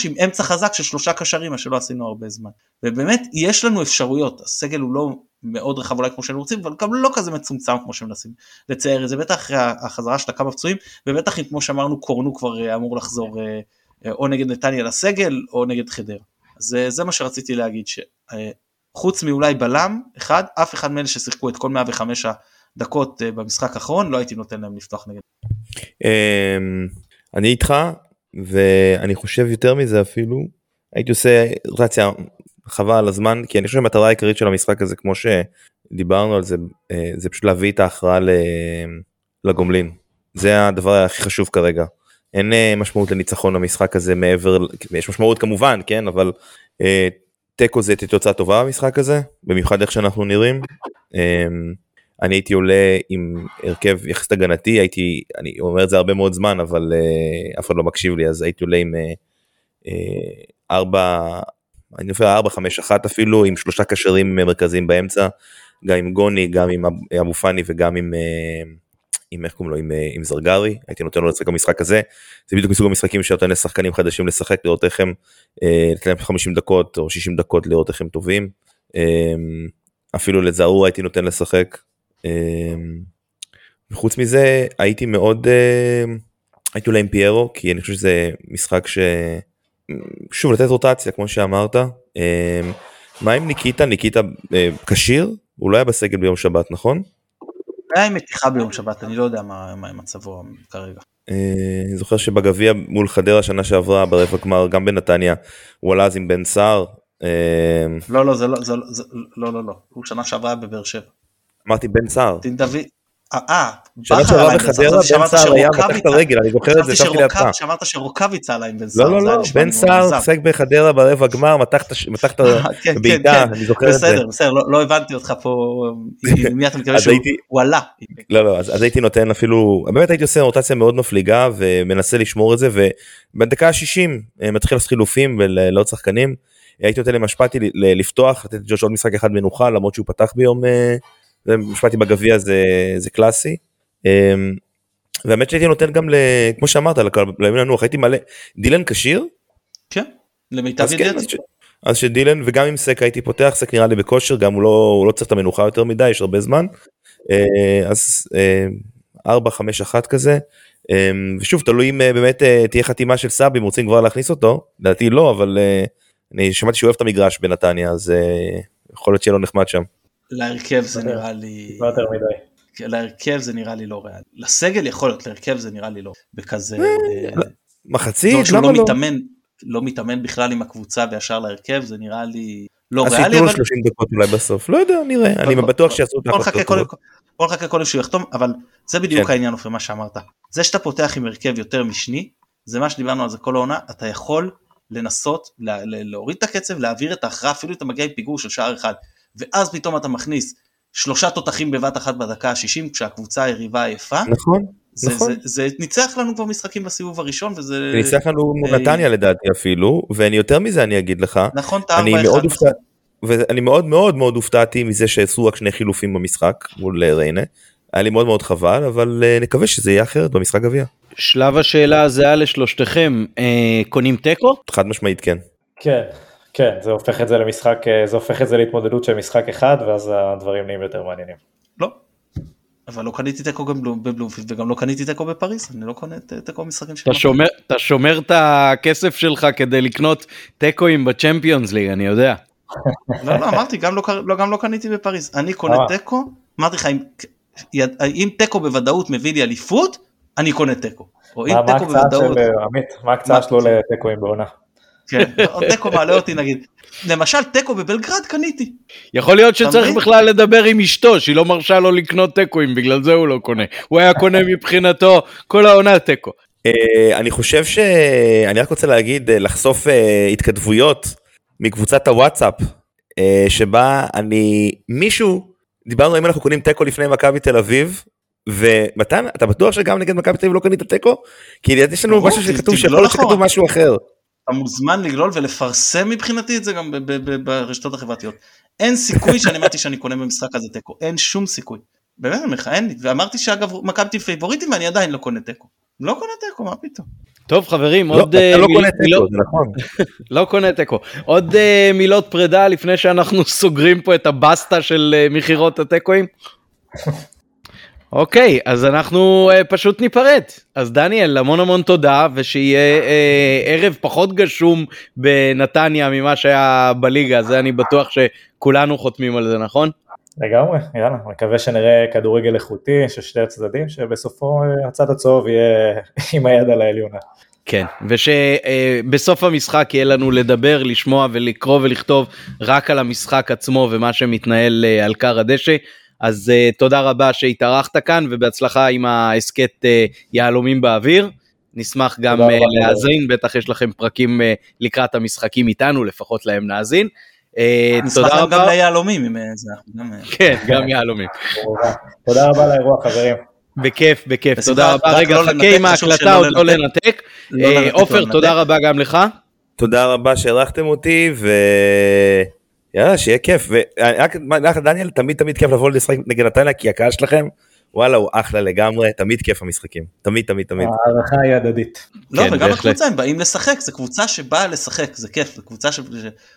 עם אמצע חזק של שלושה קשרים, מה שלא עשינו הרבה זמן. ובאמת יש לנו אפשרויות, הסגל הוא לא מאוד רחב אולי כמו שהיינו רוצים, אבל גם לא כזה מצומצם כמו שמנסים לצייר את זה, בטח אחרי החזרה של הכמה פצועים, ובטח אם כמו שאמרנו קורנו כבר אה, אמור לחזור אה, אה, או נגד נתניה לסגל או נגד חדר. זה, זה מה שרציתי להגיד, שחוץ מאולי בלם אחד, אף אחד מאלה ששיחקו את כל 105 הדקות אה, במשחק האחרון, לא הייתי נותן להם לפתוח נגד. אמ, אני איתך, ואני חושב יותר מזה אפילו, הייתי עושה רוטציה חבל על הזמן, כי אני חושב שהמטרה העיקרית של המשחק הזה, כמו שדיברנו על זה, אה, זה פשוט להביא את ההכרעה לגומלין. זה הדבר הכי חשוב כרגע. אין אה, משמעות לניצחון במשחק הזה מעבר, יש משמעות כמובן, כן, אבל אה, תיקו זה תוצאה טובה במשחק הזה, במיוחד איך שאנחנו נראים. אה, אני הייתי עולה עם הרכב יחסית הגנתי, הייתי, אני אומר את זה הרבה מאוד זמן, אבל אה, אף אחד לא מקשיב לי, אז הייתי עולה עם אה, אה, ארבע, אני נופל ארבע, חמש, אחת אפילו, עם שלושה קשרים מרכזיים באמצע, גם עם גוני, גם עם אבו פאני וגם עם... אה, עם איך קוראים לו עם, אה, עם זרגרי הייתי נותן לו לשחק במשחק הזה זה בדיוק מסוג המשחקים שנותן לשחקנים חדשים לשחק לראות איך הם אה, לתת להם 50 דקות או 60 דקות לראות איך הם טובים אה, אפילו לזערור הייתי נותן לשחק. וחוץ מזה הייתי מאוד הייתי אולי עם פיירו כי אני חושב שזה משחק ש... שוב לתת רוטציה כמו שאמרת. מה עם ניקיטה ניקיטה כשיר הוא לא היה בסגל ביום שבת נכון? היה עם מתיחה ביום שבת, אני לא יודע מה, מה מצבו כרגע. אה, אני זוכר שבגביע מול חדרה שנה שעברה ברבע גמר גם בנתניה הוא עלה אז עם בן סער. אה, לא לא זה לא זה לא לא לא הוא שנה שעברה בבאר שבע. אמרתי בן סער. דין דוד. אה, שנה שעברה בחדרה בן סער היה מתח את הרגל, אני זוכר את זה, חשבתי לידך. שאמרת שרוקאביצה עלה עם בן סער. לא, לא, לא, בן סער שיחק בחדרה ברבע גמר, מתח את הבעיטה, אני זוכר את זה. בסדר, בסדר, לא הבנתי אותך פה, מי אתה מתכוון שהוא עלה. לא, לא, אז הייתי נותן אפילו, באמת הייתי עושה רוטציה מאוד מפליגה ומנסה לשמור את זה, ובדקה ה-60 מתחיל לעשות חילופים ולעוד שחקנים. הייתי נותן למשפטי לפתוח, לתת לג'וש עוד משחק אחד מנוחה, למרות שהוא פתח ביום משפטי בגביע זה, זה קלאסי. אמ, והאמת שהייתי נותן גם, ל, כמו שאמרת, לימין הנוח, הייתי מלא, דילן כשיר? כן, למיטב ידיעתי. כן, אז שדילן וגם עם סק הייתי פותח, סק נראה לי בכושר, גם הוא לא, הוא לא צריך את המנוחה יותר מדי, יש הרבה זמן. אה, אז 4, 5, 1 כזה. אמ, ושוב, תלוי אם אה, באמת אה, תהיה חתימה של סאבי, אם רוצים כבר להכניס אותו, לדעתי לא, אבל אני שמעתי שהוא אוהב את המגרש בנתניה, אז יכול להיות שיהיה לו נחמד שם. להרכב זה נראה לי... לא יותר מדי. כן, להרכב זה נראה לי לא ריאלי. לסגל יכול להיות, להרכב זה נראה לי לא. בכזה... אה, אה, מחצית? למה לא? מתאמן, לא מתאמן בכלל עם הקבוצה וישר להרכב, זה נראה לי לא ריאלי. אז ייתנו לו 30 דקות אולי בסוף, לא יודע, נראה, אני בטוח שיעשו את ההחלטות. בוא נחכה קודם שהוא יחתום, אבל זה בדיוק כן. העניין אופן מה שאמרת. זה שאתה פותח עם הרכב יותר משני, זה מה שדיברנו על זה כל העונה, אתה יכול לנסות להוריד את הקצב, להעביר את ההכרעה, אפילו אם אתה מגיע עם פיגור של שער אחד. ואז פתאום אתה מכניס שלושה תותחים בבת אחת בדקה ה-60 כשהקבוצה היריבה עייפה. נכון, זה, נכון. זה, זה ניצח לנו כבר משחקים בסיבוב הראשון וזה... זה ניצח לנו מול אה, נתניה לדעתי אפילו, ואני יותר מזה אני אגיד לך, נכון, את אני הארבע מאוד אחד. הופתע, ואני מאוד מאוד מאוד הופתעתי מזה שעשו רק שני חילופים במשחק מול אה, ריינה. היה לי מאוד מאוד חבל, אבל אה, נקווה שזה יהיה אחרת במשחק גביע. שלב השאלה הזהה לשלושתכם, אה, קונים תיקו? חד משמעית כן. כן, כן, זה הופך את זה למשחק, אה, זה הופך את זה להתמודדות של משחק אחד, ואז הדברים נהיים יותר מעניינים. לא. אבל לא קניתי תיקו גם בלו- בבלומפילד וגם לא קניתי תיקו בפריז, אני לא קונה תיקו במשחקים של אתה שומר, את הכסף שלך כדי לקנות תיקואים בצ'מפיונס ליג, אני יודע. לא, לא, אמרתי, גם לא, לא, גם לא קניתי בפריז. אני קונה אה. תיקו, אמרתי לך, אם, תיקו בוודאות מביא לי אליפות, אני קונה תיקו. מה ההקצאה אה, עמית, מה ההקצאה מה- שלו לתיקואים בעונה? כן, תיקו מעלה אותי נגיד. למשל, תיקו בבלגרד קניתי. יכול להיות שצריך? בכלל לדבר עם אשתו, שהיא לא מרשה לו לקנות תיקואים, בגלל זה הוא לא קונה. הוא היה קונה מבחינתו כל העונה תיקו. אה, אני חושב ש... אני רק רוצה להגיד, אה, לחשוף אה, התכתבויות מקבוצת הוואטסאפ, שבה אני, מישהו, דיברנו אם אנחנו קונים תיקו לפני מכבי תל אביב, ומתן, אתה בטוח שגם נגד מכבי תל אביב לא קנית תיקו? כי יש לנו משהו שכתוב שיכול להיות אחורה. שכתוב משהו אחר. אתה מוזמן לגלול ולפרסם מבחינתי את זה גם ברשתות החברתיות. אין סיכוי שאני אמרתי שאני קונה במשחק הזה תיקו, אין שום סיכוי. באמת, אני אומר לך, אין לי. ואמרתי שאגב, מכבי פייבוריטים ואני עדיין לא קונה תיקו. לא קונה תיקו, מה פתאום. טוב חברים, לא, עוד אתה אה, לא מיל- קונה תיקו, מילות- זה נכון. לא קונה תיקו. עוד אה, מילות פרידה לפני שאנחנו סוגרים פה את הבסטה של אה, מכירות התיקואים? אוקיי, אז אנחנו אה, פשוט ניפרד. אז דניאל, המון המון תודה, ושיהיה אה, ערב פחות גשום בנתניה ממה שהיה בליגה, זה אני בטוח שכולנו חותמים על זה, נכון? לגמרי, יאללה, מקווה שנראה כדורגל איכותי של שתי הצדדים, שבסופו אה, הצד הצהוב יהיה עם היד על העליונה. כן, ושבסוף המשחק יהיה לנו לדבר, לשמוע ולקרוא ולכתוב רק על המשחק עצמו ומה שמתנהל על כר הדשא. אז uh, תודה רבה שהתארחת כאן ובהצלחה עם ההסכת uh, יהלומים באוויר. נשמח גם uh, רבה. להאזין, בטח יש לכם פרקים uh, לקראת המשחקים איתנו, לפחות להם נאזין. Uh, נשמח תודה להם גם רבה. ליהלומים אם זה כן, גם יהלומים. תודה רבה על האירוע חברים. בכיף, בכיף, תודה רבה. רק רגע, לא חכה עם ההקלטה, עוד לא לנתק. לא לנתק, עופר, לא תודה. רבה גם לך. תודה רבה שהערכתם אותי, ו... יאללה, שיהיה כיף. ורק לך, דניאל, תמיד תמיד כיף לבוא לשחק נגד נתניה, כי הקהל שלכם, וואלה, הוא אחלה לגמרי, תמיד כיף המשחקים. תמיד, תמיד, תמיד. ההערכה היא הדדית. לא, כן, וגם. הקבוצה הם באים לשחק, זו קבוצה שבאה לשחק, זה כיף, זו קבוצה ש-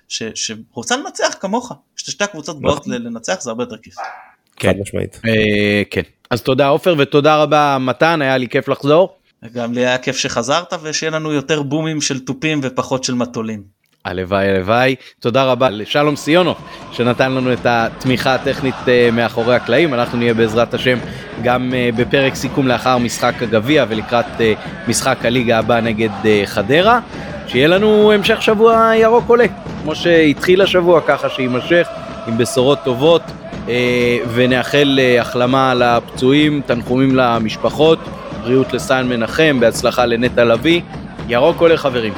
ש- ש- שרוצה לנצח כמוך. כששתי הקבוצות באות נכון. לנצח זה הרבה יותר כיף. כן. חד משמעית. אה, כן. אז תודה עופר ותודה רבה מתן, היה לי כיף לחזור. גם לי היה כיף שחזרת ושיהיה לנו יותר בומים של תופים ופחות של מטולים. הלוואי הלוואי. תודה רבה לשלום סיונוב שנתן לנו את התמיכה הטכנית אה, מאחורי הקלעים. אנחנו נהיה בעזרת השם גם אה, בפרק סיכום לאחר משחק הגביע ולקראת אה, משחק הליגה הבא נגד חדרה. שיהיה לנו המשך שבוע ירוק עולה, כמו שהתחיל השבוע ככה שיימשך עם בשורות טובות ונאחל החלמה לפצועים, תנחומים למשפחות, בריאות לסן מנחם, בהצלחה לנטע לביא. ירוק עולה חברים.